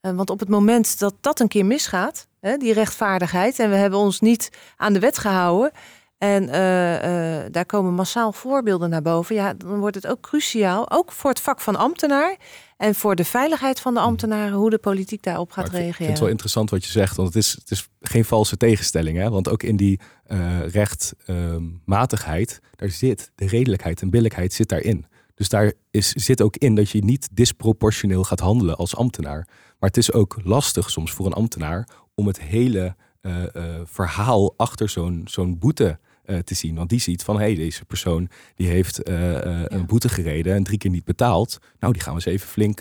want op het moment dat dat een keer misgaat, hè, die rechtvaardigheid. En we hebben ons niet aan de wet gehouden. En uh, uh, daar komen massaal voorbeelden naar boven. Ja, dan wordt het ook cruciaal, ook voor het vak van ambtenaar en voor de veiligheid van de hmm. ambtenaren, hoe de politiek daarop gaat reageren. Ik vind het wel interessant wat je zegt, want het is, het is geen valse tegenstelling. Hè? Want ook in die uh, rechtmatigheid, daar zit de redelijkheid en billijkheid zit daarin. Dus daar is, zit ook in dat je niet disproportioneel gaat handelen als ambtenaar. Maar het is ook lastig soms voor een ambtenaar om het hele uh, uh, verhaal achter zo'n zo'n boete uh, te zien. Want die ziet van, hé, hey, deze persoon die heeft ja. een boete gereden en drie keer niet betaald. Nou, die gaan we eens even flink,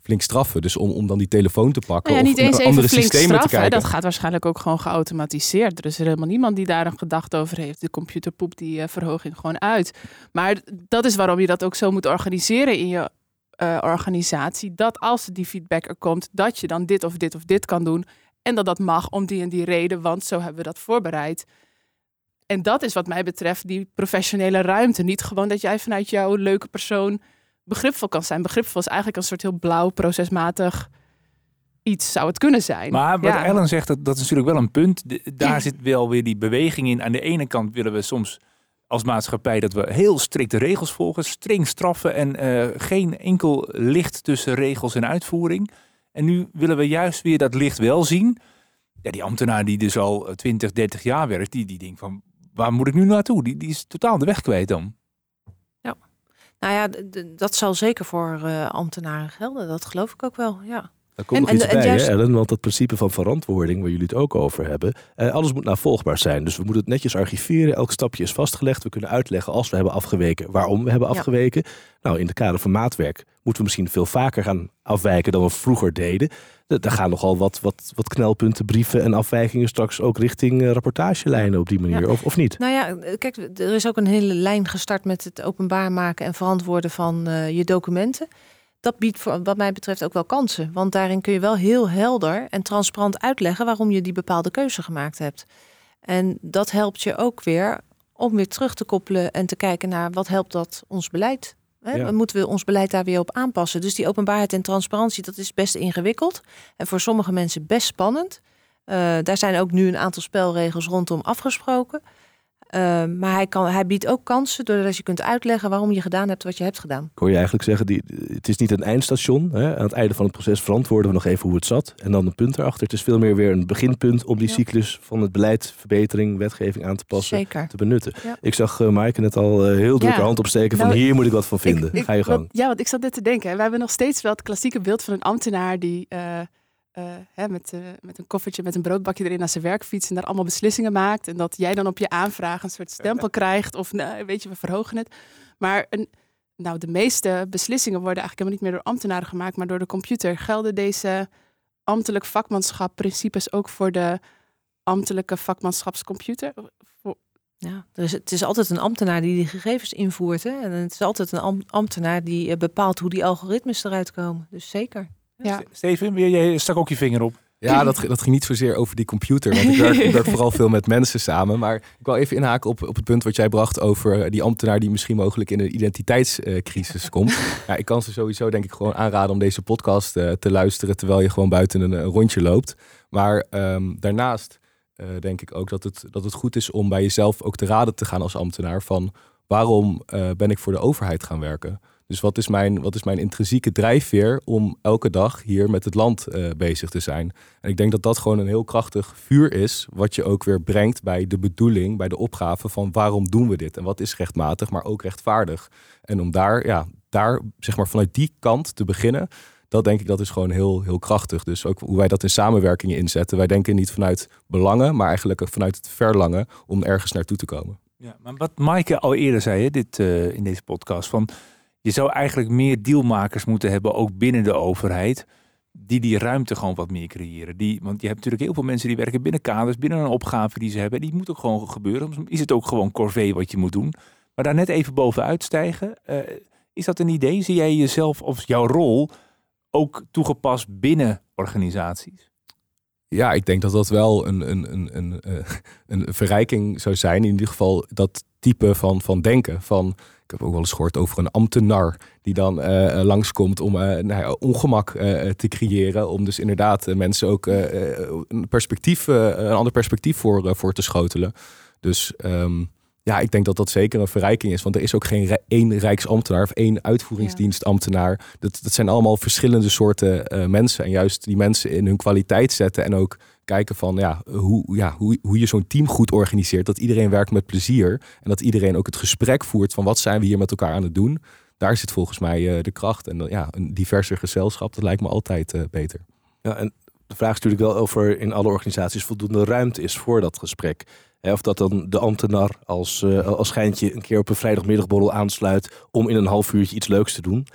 flink straffen. Dus om, om dan die telefoon te pakken nou ja, of niet eens andere systemen straffen, te kijken. Dat gaat waarschijnlijk ook gewoon geautomatiseerd. Er is er helemaal niemand die daar een gedachte over heeft. De computer poept die verhoging gewoon uit. Maar dat is waarom je dat ook zo moet organiseren in je organisatie. Dat als die feedback er komt, dat je dan dit of dit of dit kan doen en dat dat mag om die en die reden, want zo hebben we dat voorbereid. En dat is wat mij betreft die professionele ruimte. Niet gewoon dat jij vanuit jouw leuke persoon begripvol kan zijn. Begripvol is eigenlijk een soort heel blauw, procesmatig iets zou het kunnen zijn. Maar wat Ellen zegt, dat, dat is natuurlijk wel een punt. daar zit wel weer die beweging in. Aan de ene kant willen we soms als maatschappij dat we heel strikte regels volgen, streng straffen en uh, geen enkel licht tussen regels en uitvoering. En nu willen we juist weer dat licht wel zien. Ja, die ambtenaar die dus al 20, 30 jaar werkt, die, die denkt van waar moet ik nu naartoe? Die, die is totaal de weg kwijt dan. Ja, nou ja, dat zal zeker voor uh, ambtenaren gelden. Dat geloof ik ook wel, ja. Daar komt nog iets bij, juist... hè, Ellen, want dat principe van verantwoording, waar jullie het ook over hebben, eh, alles moet navolgbaar zijn. Dus we moeten het netjes archiveren, elk stapje is vastgelegd. We kunnen uitleggen als we hebben afgeweken, waarom we hebben afgeweken. Nou, in de kader van maatwerk moeten we misschien veel vaker gaan afwijken dan we vroeger deden. Er gaan nogal wat, wat, wat knelpunten, brieven en afwijkingen straks ook richting uh, rapportagelijnen op die manier, of, of niet? Nou ja, kijk, er is ook een hele lijn gestart met het openbaar maken en verantwoorden van uh, je documenten dat biedt voor, wat mij betreft ook wel kansen. Want daarin kun je wel heel helder en transparant uitleggen waarom je die bepaalde keuze gemaakt hebt. En dat helpt je ook weer om weer terug te koppelen en te kijken naar wat helpt dat ons beleid. Hè? Moeten we ons beleid daar weer op aanpassen? Dus die openbaarheid en transparantie, dat is best ingewikkeld. En voor sommige mensen best spannend. Uh, daar zijn ook nu een aantal spelregels rondom afgesproken. Ehm, maar hij, kan, hij biedt ook kansen doordat je kunt uitleggen waarom je gedaan hebt wat je hebt gedaan. Kon je eigenlijk zeggen, die, het is niet een eindstation. Hè? Aan het einde van het proces verantwoorden we nog even hoe het zat. En dan een punt erachter. Het is veel meer weer een beginpunt om die cyclus van het beleid, verbetering, wetgeving aan te passen, Zeker. te benutten. Ik zag uh, Maaike net al uh, heel druk ja. hand opsteken van nou, hier moet ik wat van vinden. Ik, Ga je gang. ja, want ik zat net te denken. We hebben nog steeds wel het klassieke beeld van een ambtenaar die... Uh, hè, met, uh, met een koffertje met een broodbakje erin naar zijn werk fietst en daar allemaal beslissingen maakt. En dat jij dan op je aanvraag een soort stempel krijgt of nou, weet je, we verhogen het. Maar een, nou, de meeste beslissingen worden eigenlijk helemaal niet meer door ambtenaren gemaakt, maar door de computer. Gelden deze ambtelijk vakmanschap principes ook voor de ambtelijke vakmanschapscomputer? Ja, dus het is altijd een ambtenaar die die gegevens invoert. Hè? En het is altijd een ambtenaar die uh, bepaalt hoe die algoritmes eruit komen. Dus zeker. Ja. Steven, jij stak ook je vinger op. Ja, dat, dat ging niet zozeer over die computer. Want ik werk, ik werk vooral veel met mensen samen. Maar ik wil even inhaken op, op het punt wat jij bracht over die ambtenaar die misschien mogelijk in een identiteitscrisis komt. Ja, ik kan ze sowieso denk ik gewoon aanraden om deze podcast uh, te luisteren terwijl je gewoon buiten een, een rondje loopt. Maar um, daarnaast uh, denk ik ook dat het, dat het goed is om bij jezelf ook te raden te gaan als ambtenaar van waarom uh, ben ik voor de overheid gaan werken? Dus wat is mijn, wat is mijn intrinsieke drijfveer om elke dag hier met het land uh, bezig te zijn? En ik denk dat dat gewoon een heel krachtig vuur is, wat je ook weer brengt bij de bedoeling, bij de opgave van waarom doen we dit? En wat is rechtmatig, maar ook rechtvaardig? En om daar, ja, daar zeg maar vanuit die kant te beginnen, dat denk ik dat is gewoon heel, heel krachtig. Dus ook hoe wij dat in samenwerking inzetten. Wij denken niet vanuit belangen, maar eigenlijk vanuit het verlangen om ergens naartoe te komen. Ja, maar wat Maaike al eerder zei hè, dit, uh, in deze podcast, van je zou eigenlijk meer dealmakers moeten hebben, ook binnen de overheid, die die ruimte gewoon wat meer creëren. Die, want je hebt natuurlijk heel veel mensen die werken binnen kaders, binnen een opgave die ze hebben. Die moet ook gewoon gebeuren. Is het ook gewoon corvée wat je moet doen. Maar daar net even bovenuit stijgen, uh, is dat een idee? Zie jij jezelf of jouw rol ook toegepast binnen organisaties? Ja, ik denk dat dat wel een, een, een, een, uh, een verrijking zou zijn. In ieder geval dat type van, van denken. Van ik heb ook wel eens gehoord over een ambtenaar die dan uh, langskomt om uh, nou ja, ongemak uh, te creëren. Om dus inderdaad mensen ook een, perspectief, een ander perspectief voor, voor te schotelen. Dus um, ja, ik denk dat dat zeker een verrijking is. Want er is ook geen één rijksambtenaar of één uitvoeringsdienstambtenaar. Dat, dat zijn allemaal verschillende soorten mensen. En juist die mensen in hun kwaliteit zetten en ook kijken van ja, hoe, ja, hoe, hoe je zo'n team goed organiseert. Dat iedereen werkt met plezier. En dat iedereen ook het gesprek voert van wat zijn we hier met elkaar aan het doen. Daar zit volgens mij uh, de kracht. En uh, ja, een diverser gezelschap, dat lijkt me altijd uh, beter. Ja, en de vraag is natuurlijk wel of er in alle organisaties voldoende ruimte is voor dat gesprek. Of dat dan de ambtenaar als, als schijntje een keer op een vrijdagmiddagborrel aansluit om in een half uurtje iets leuks te doen.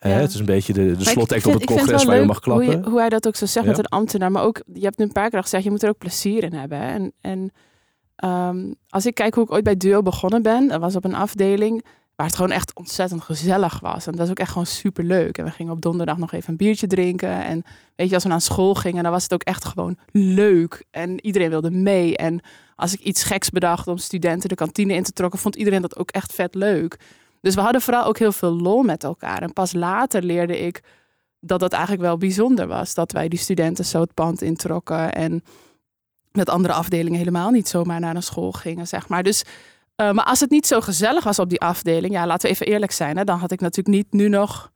Ja. het is een beetje de, de op het congres waar je mag klappen. Hoe, je, hoe, hij dat ook zo zegt ja. met een ambtenaar. Maar ook, je hebt nu een paar keer gezegd, je moet er ook plezier in hebben. En, en um, als ik kijk hoe ik ooit bij Duo begonnen ben, dat was op een afdeling waar het gewoon echt ontzettend gezellig was. En dat was ook echt gewoon super leuk. En we gingen op donderdag nog even een biertje drinken. En weet je, als we naar school gingen, dan was het ook echt gewoon leuk. En iedereen wilde mee. En als ik iets geks bedacht om studenten de kantine in te trokken, vond iedereen dat ook echt vet leuk. Dus we hadden vooral ook heel veel lol met elkaar. En pas later leerde ik dat dat eigenlijk wel bijzonder was. Dat wij die studenten zo het pand introkken. En met andere afdelingen helemaal niet zomaar naar een school gingen, zeg maar. Dus, uh, maar als het niet zo gezellig was op die afdeling, ja, laten we even eerlijk zijn, hè, dan had ik natuurlijk niet nu nog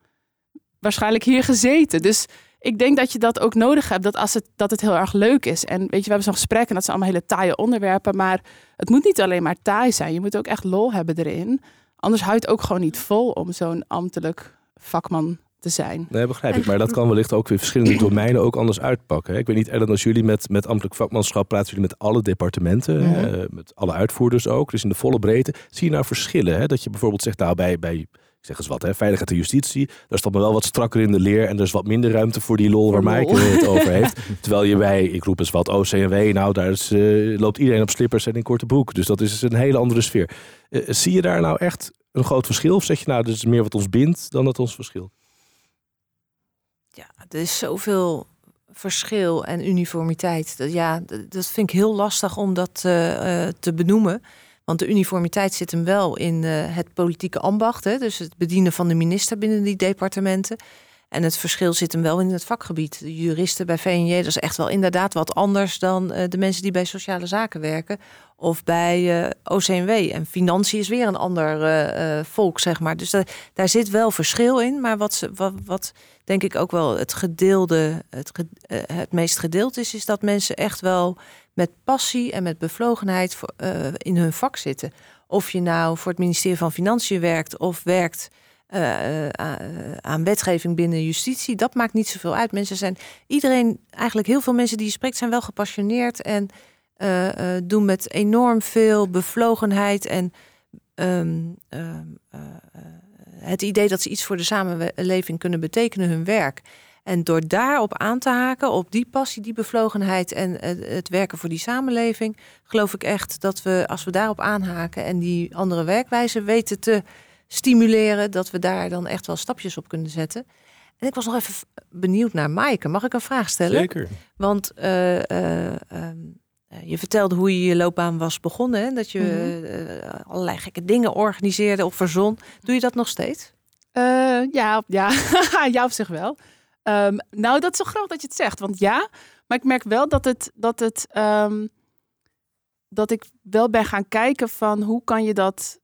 waarschijnlijk hier gezeten. Dus ik denk dat je dat ook nodig hebt, dat, als het, dat het heel erg leuk is. En weet je, we hebben zo'n gesprek en dat zijn allemaal hele taaie onderwerpen, maar het moet niet alleen maar taai zijn. Je moet ook echt lol hebben erin. Anders houdt het ook gewoon niet vol om zo'n ambtelijk vakman te zijn. Nee, begrijp ik. Maar dat kan wellicht ook weer verschillende domeinen ook anders uitpakken. Ik weet niet, Ellen, als jullie met, met ambtelijk vakmanschap praten jullie met alle departementen, mm -hmm. uh, met alle uitvoerders ook, dus in de volle breedte. Zie je nou verschillen? Hè? Dat je bijvoorbeeld zegt, nou bij, bij ik zeg eens wat, hè, veiligheid en justitie, daar staat me wel wat strakker in de leer en er is wat minder ruimte voor die lol waar Mike het over heeft. Terwijl je bij, ik roep eens wat, OCW, nou daar is, uh, loopt iedereen op slippers en in korte broek. Dus dat is een hele andere sfeer. Uh, zie je daar nou echt een groot verschil? Of zeg je nou, dit is meer wat ons bindt dan dat ons verschilt? Ja, er is zoveel verschil en uniformiteit. Dat, ja, dat vind ik heel lastig om dat uh, te benoemen. Want de uniformiteit zit hem wel in uh, het politieke ambacht. Hè? Dus het bedienen van de minister binnen die departementen. En het verschil zit hem wel in het vakgebied. De juristen bij VNJ, dat is echt wel inderdaad wat anders dan de mensen die bij sociale zaken werken of bij uh, OCMW. En financiën is weer een ander volk, zeg maar. Dus daar zit wel verschil in. Maar wat, ze, wat, wat denk ik ook wel het gedeelde, het, het meest gedeeld is, is dat mensen echt wel met passie en met bevlogenheid in hun vak zitten. Of je nou voor het ministerie van Financiën werkt of werkt uh, aan wetgeving binnen justitie, dat maakt niet zoveel uit. Mensen zijn, iedereen, eigenlijk heel veel mensen die je spreekt, zijn wel gepassioneerd en doen met enorm veel bevlogenheid en um, het idee dat ze iets voor de samenleving kunnen betekenen, hun werk. En door daarop aan te haken, op die passie, die bevlogenheid en het werken voor die samenleving, geloof ik echt dat we, als we daarop aanhaken en die andere werkwijze weten te stimuleren, dat we daar dan echt wel stapjes op kunnen zetten. En ik was nog even benieuwd naar Maaike. Mag ik een vraag stellen? Zeker. Want uh, uh, je vertelde hoe je je loopbaan was begonnen. Hè? Dat je mhm. allerlei gekke dingen organiseerde op verzon. Doe je dat nog steeds? ja, ja. ja, op zich wel. Um, nou, dat is zo grappig dat je het zegt. Want ja, maar ik merk wel dat het. Dat, het, um, dat ik wel ben gaan kijken van hoe kan je dat.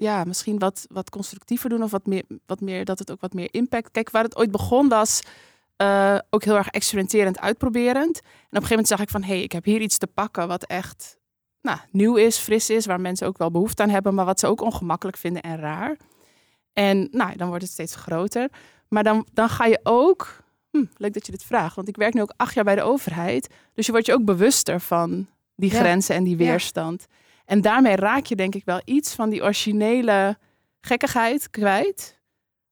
Ja, misschien wat, wat constructiever doen of wat meer, wat meer, dat het ook wat meer impact. Kijk, waar het ooit begon was uh, ook heel erg experimenterend, uitproberend. En op een gegeven moment zag ik van, hé, hey, ik heb hier iets te pakken wat echt nou, nieuw is, fris is, waar mensen ook wel behoefte aan hebben, maar wat ze ook ongemakkelijk vinden en raar. En nou, dan wordt het steeds groter. Maar dan, dan ga je ook. Hm, leuk dat je dit vraagt, want ik werk nu ook acht jaar bij de overheid. Dus je wordt je ook bewuster van die grenzen en die weerstand. En daarmee raak je denk ik wel iets van die originele gekkigheid kwijt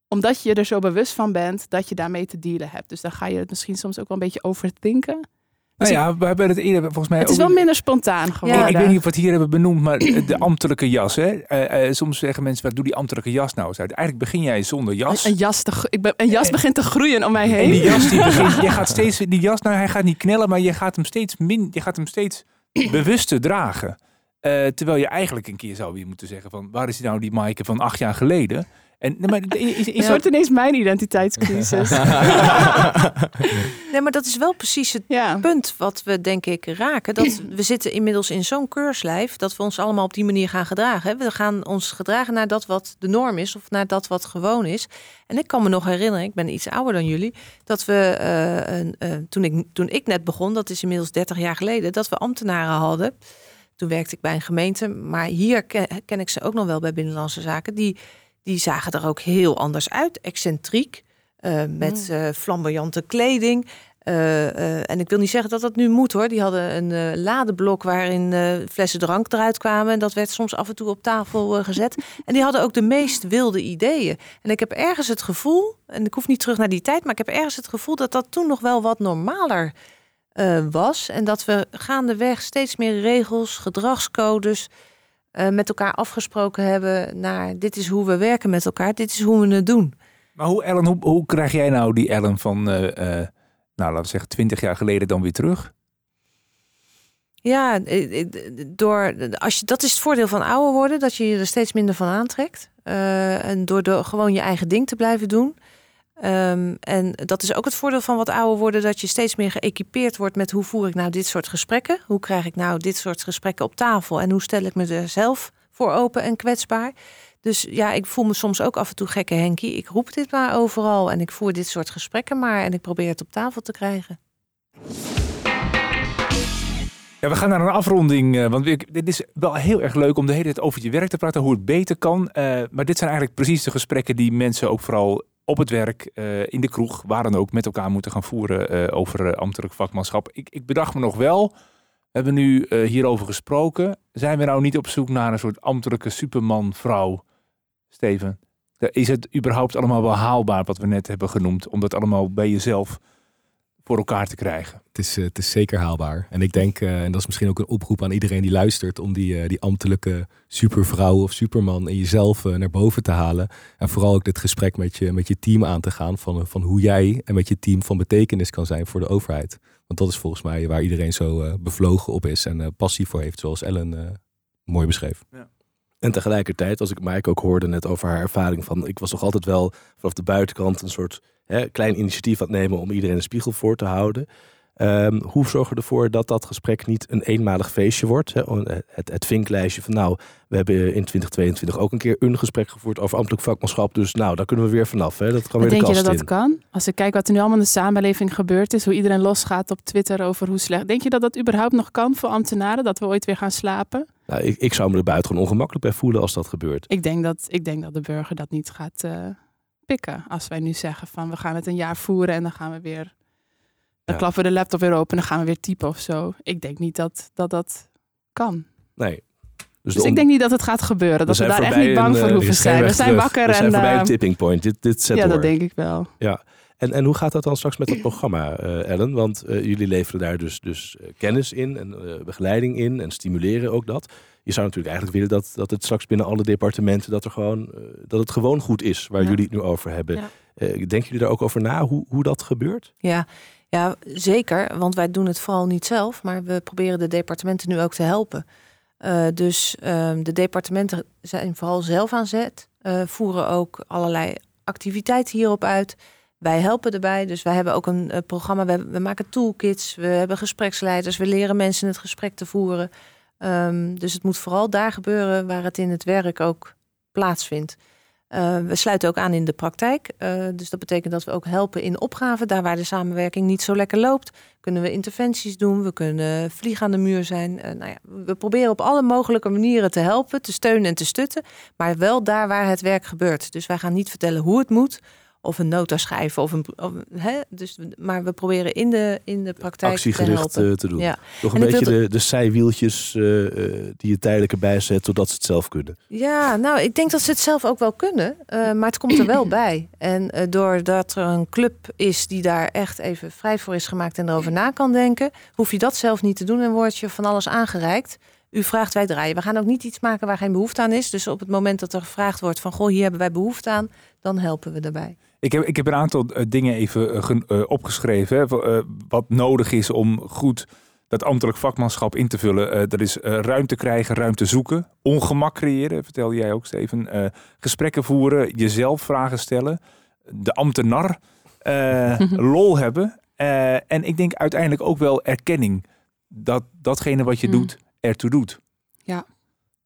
omdat je er zo bewust van bent dat je daarmee te dealen hebt. Dus dan ga je het misschien soms ook wel een beetje overdenken. Nou ja, we hebben het eerder volgens mij. Het is wel minder spontaan geworden. ik, weet niet of we het hier hebben benoemd, maar de ambtelijke jas. Hè? Uh, uh, soms zeggen mensen: wat doe die ambtelijke jas nou eens uit? Eigenlijk begin jij zonder jas. Een, jas, te, ik ben, een jas begint te groeien om mij heen. En die jas, die begint, je gaat steeds, die jas, nou, hij gaat niet knellen, maar je gaat hem steeds min, je gaat hem steeds bewuster dragen. Uh, terwijl je eigenlijk een keer zou weer moeten zeggen: van waar is nou die Maaike van acht jaar geleden? En, nee, maar is, is het wordt ineens mijn identiteitscrisis. nee, maar dat is wel precies het punt wat we denk ik raken. Dat we zitten inmiddels in zo'n keurslijf dat we ons allemaal op die manier gaan gedragen. We gaan ons gedragen naar dat wat de norm is of naar dat wat gewoon is. En ik kan me nog herinneren, ik ben iets ouder dan jullie, dat we uh, uh, toen, ik, toen ik net begon, dat is inmiddels 30 jaar geleden, dat we ambtenaren hadden. Toen werkte ik bij een gemeente, maar hier ken, ken ik ze ook nog wel bij Binnenlandse Zaken. Die die zagen er ook heel anders uit. Excentriek, uh, met uh, flamboyante kleding. Uh, en ik wil niet zeggen dat dat nu moet hoor. Die hadden een ladeblok waarin flessen drank eruit kwamen. En dat werd soms af en toe op tafel gezet. En die hadden ook de meest wilde ideeën. En ik heb ergens het gevoel, en ik hoef niet terug naar die tijd, maar ik heb ergens het gevoel dat dat toen nog wel wat normaler was. En dat we gaandeweg steeds meer regels, gedragscodes uh, met elkaar afgesproken hebben naar dit is hoe we werken met elkaar, dit is hoe we het doen. Maar hoe, Ellen, hoe, hoe krijg jij nou die Ellen van, uh, nou laten we zeggen, twintig jaar geleden dan weer terug? Ja, door, als je, dat is het voordeel van ouder worden, dat je je er steeds minder van aantrekt. en door de, gewoon je eigen ding te blijven doen. Um, en dat is ook het voordeel van wat ouder worden, dat je steeds meer geëquipeerd wordt met hoe voer ik nou dit soort gesprekken? Hoe krijg ik nou dit soort gesprekken op tafel? En hoe stel ik me er zelf voor open en kwetsbaar? Dus ja, ik voel me soms ook af en toe gekke Henkie. Ik roep dit maar overal en ik voer dit soort gesprekken maar en ik probeer het op tafel te krijgen. Ja, we gaan naar een afronding. Uh, want dit is wel heel erg leuk om de hele tijd over je werk te praten, hoe het beter kan. Uh, maar dit zijn eigenlijk precies de gesprekken die mensen ook vooral op het werk, uh, in de kroeg, waar dan ook, met elkaar moeten gaan voeren uh, over uh, ambtelijk vakmanschap. Ik, ik, bedacht me nog wel, we hebben nu hierover gesproken. Zijn we nou niet op zoek naar een soort ambtelijke superman-vrouw, Steven? Is het überhaupt allemaal wel haalbaar wat we net hebben genoemd, om dat allemaal bij jezelf voor elkaar te krijgen. Het is, eh, het is zeker haalbaar. En ik denk, uh, en dat is misschien ook een oproep aan iedereen die luistert, om die, uh, die ambtelijke supervrouw of superman in jezelf naar boven te halen. En vooral ook dit gesprek met je, met je team aan te gaan van, van hoe jij en met je team van betekenis kan zijn voor de overheid. Want dat is volgens mij waar iedereen zo bevlogen op is en passie voor heeft, zoals Ellen mooi beschreef. Ja. En tegelijkertijd, als ik Mike ook hoorde net over haar ervaring van, ik was toch altijd wel vanaf de buitenkant een soort hè, klein initiatief aan nemen om iedereen een spiegel voor te houden. Um, hoe zorgen we ervoor dat dat gesprek niet een eenmalig feestje wordt? Hè? Het, het vinklijstje van nou, we hebben in 2022 ook een keer een gesprek gevoerd over ambtelijk vakmanschap. Dus nou, daar kunnen we weer vanaf. Hè? Dat kan weer denk de je dat in. dat kan? Als ik kijk wat er nu allemaal in de samenleving gebeurd is, hoe iedereen losgaat op Twitter over hoe slecht. Denk je dat dat überhaupt nog kan voor ambtenaren? Dat we ooit weer gaan slapen? Nou, ik, ik zou me er buitengewoon ongemakkelijk bij voelen als dat gebeurt. Ik denk dat, ik denk dat de burger dat niet gaat uh, pikken. Als wij nu zeggen van we gaan het een jaar voeren en dan gaan we weer dan ja. klappen we de laptop weer open en dan gaan we weer typen of zo. Ik denk niet dat dat, dat kan. Nee. Dus, dus ik denk niet dat het gaat gebeuren. Dat we, daar echt niet bang voor hoeven zijn. We zijn wakker. We zijn en, voorbij een tipping point. Dit, dit zet ja, door. dat denk ik wel. Ja. En, en hoe gaat dat dan straks met dat programma, uh, Ellen? Want uh, jullie leveren daar dus, dus uh, kennis in en begeleiding in en stimuleren ook dat. Je zou natuurlijk eigenlijk willen dat, dat het straks binnen alle departementen dat, er gewoon, dat het gewoon goed is waar ja. jullie het nu over hebben. Ja. denken jullie daar ook over na hoe, hoe dat gebeurt? Ja, ja, zeker. Want wij doen het vooral niet zelf, maar we proberen de departementen nu ook te helpen. Uh, dus uh, de departementen zijn vooral zelf aan zet, uh, voeren ook allerlei activiteiten hierop uit. Wij helpen erbij, dus wij hebben ook een programma. We, maken toolkits, we hebben gespreksleiders, we leren mensen het gesprek te voeren. Um, dus het moet vooral daar gebeuren waar het in het werk ook plaatsvindt. Uh, we sluiten ook aan in de praktijk. Uh, dus dat betekent dat we ook helpen in opgaven. Daar waar de samenwerking niet zo lekker loopt, kunnen we interventies doen. We kunnen vliegen aan de muur zijn. Nou ja, we proberen op alle mogelijke manieren te helpen, te steunen en te stutten. Maar wel daar waar het werk gebeurt. Dus wij gaan niet vertellen hoe het moet. Of een nota schrijven. Of een, of, hè? Dus, maar we proberen in de, in de praktijk Actiegericht te, helpen. te doen. Ja. Toch een En beetje de, de zijwieltjes eh, eh, die je tijdelijk erbij zet, totdat ze het zelf kunnen. Ja, nou, ik denk dat ze het zelf ook wel kunnen. eh, maar het komt er wel bij. En eh, doordat er een club is die daar echt even vrij voor is gemaakt en erover na kan denken, hoef je dat zelf niet te doen en word je van alles aangereikt. U vraagt, wij draaien. We gaan ook niet iets maken waar geen behoefte aan is. Dus op het moment dat er gevraagd wordt van, goh, hier hebben wij behoefte aan, dan helpen we daarbij. Ik heb, ik heb een aantal eh, dingen even eh, eh, opgeschreven. Hè, wat nodig is om goed dat ambtelijk vakmanschap in te vullen. Dat is ruimte krijgen, ruimte zoeken. Ongemak creëren, vertelde jij ook, Steven. Eh, gesprekken voeren, jezelf vragen stellen. De ambtenar. eh, lol hebben. En ik denk uiteindelijk ook wel erkenning. Dat datgene wat je Mm. doet, ertoe doet.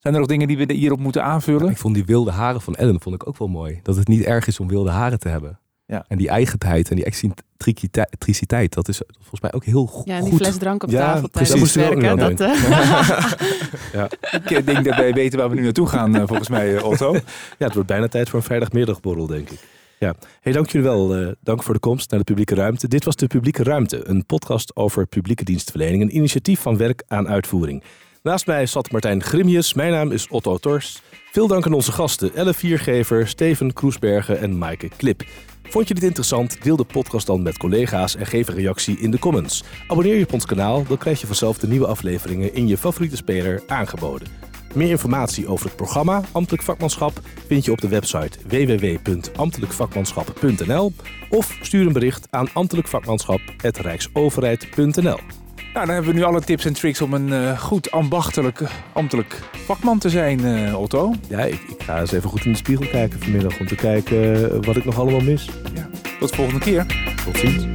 Ja. Zijn er nog dingen die we hierop moeten aanvullen? Ik vond die wilde haren van Ellen vond ik ook wel mooi. Dat het niet erg is om wilde haren te hebben. Ja. En die eigenheid en die excentriciteit, dat is volgens mij ook heel go- Ja, en die goed. fles drank op Ja, tafel precies. tijdens het moesten we ook werken. Dat, aan eh, Ik eh, denk dat wij weten waar we nu naartoe gaan, eh, volgens mij, Otto. Ja, het wordt bijna tijd voor een vrijdagmiddagborrel, denk ik. Ja, hey, dank jullie wel. eh, dank voor de komst naar de publieke ruimte. Dit was de Publieke Ruimte, een podcast over publieke dienstverlening. Een initiatief van werk aan uitvoering. Naast mij zat Martijn Grimius. Mijn naam is Otto Tors. Veel dank aan onze gasten Elle Viergever, Steven Kroesbergen en Maaike Klip. Vond je dit interessant? Deel de podcast dan met collega's en geef een reactie in de comments. Abonneer je op ons kanaal, dan krijg je vanzelf de nieuwe afleveringen in je favoriete speler aangeboden. Meer informatie over het programma Ambtelijk Vakmanschap vind je op de website www.ambtelijkvakmanschap.nl of stuur een bericht aan ambtelijkvakmanschap.rijksoverheid.nl. Nou, dan hebben we nu alle tips en tricks om een eh, goed ambachtelijk, eh, ambtelijk vakman te zijn, eh, Otto. Ja, ik, ik ga eens even goed in de spiegel kijken vanmiddag om te kijken wat ik nog allemaal mis. Tot de volgende keer. Tot ziens.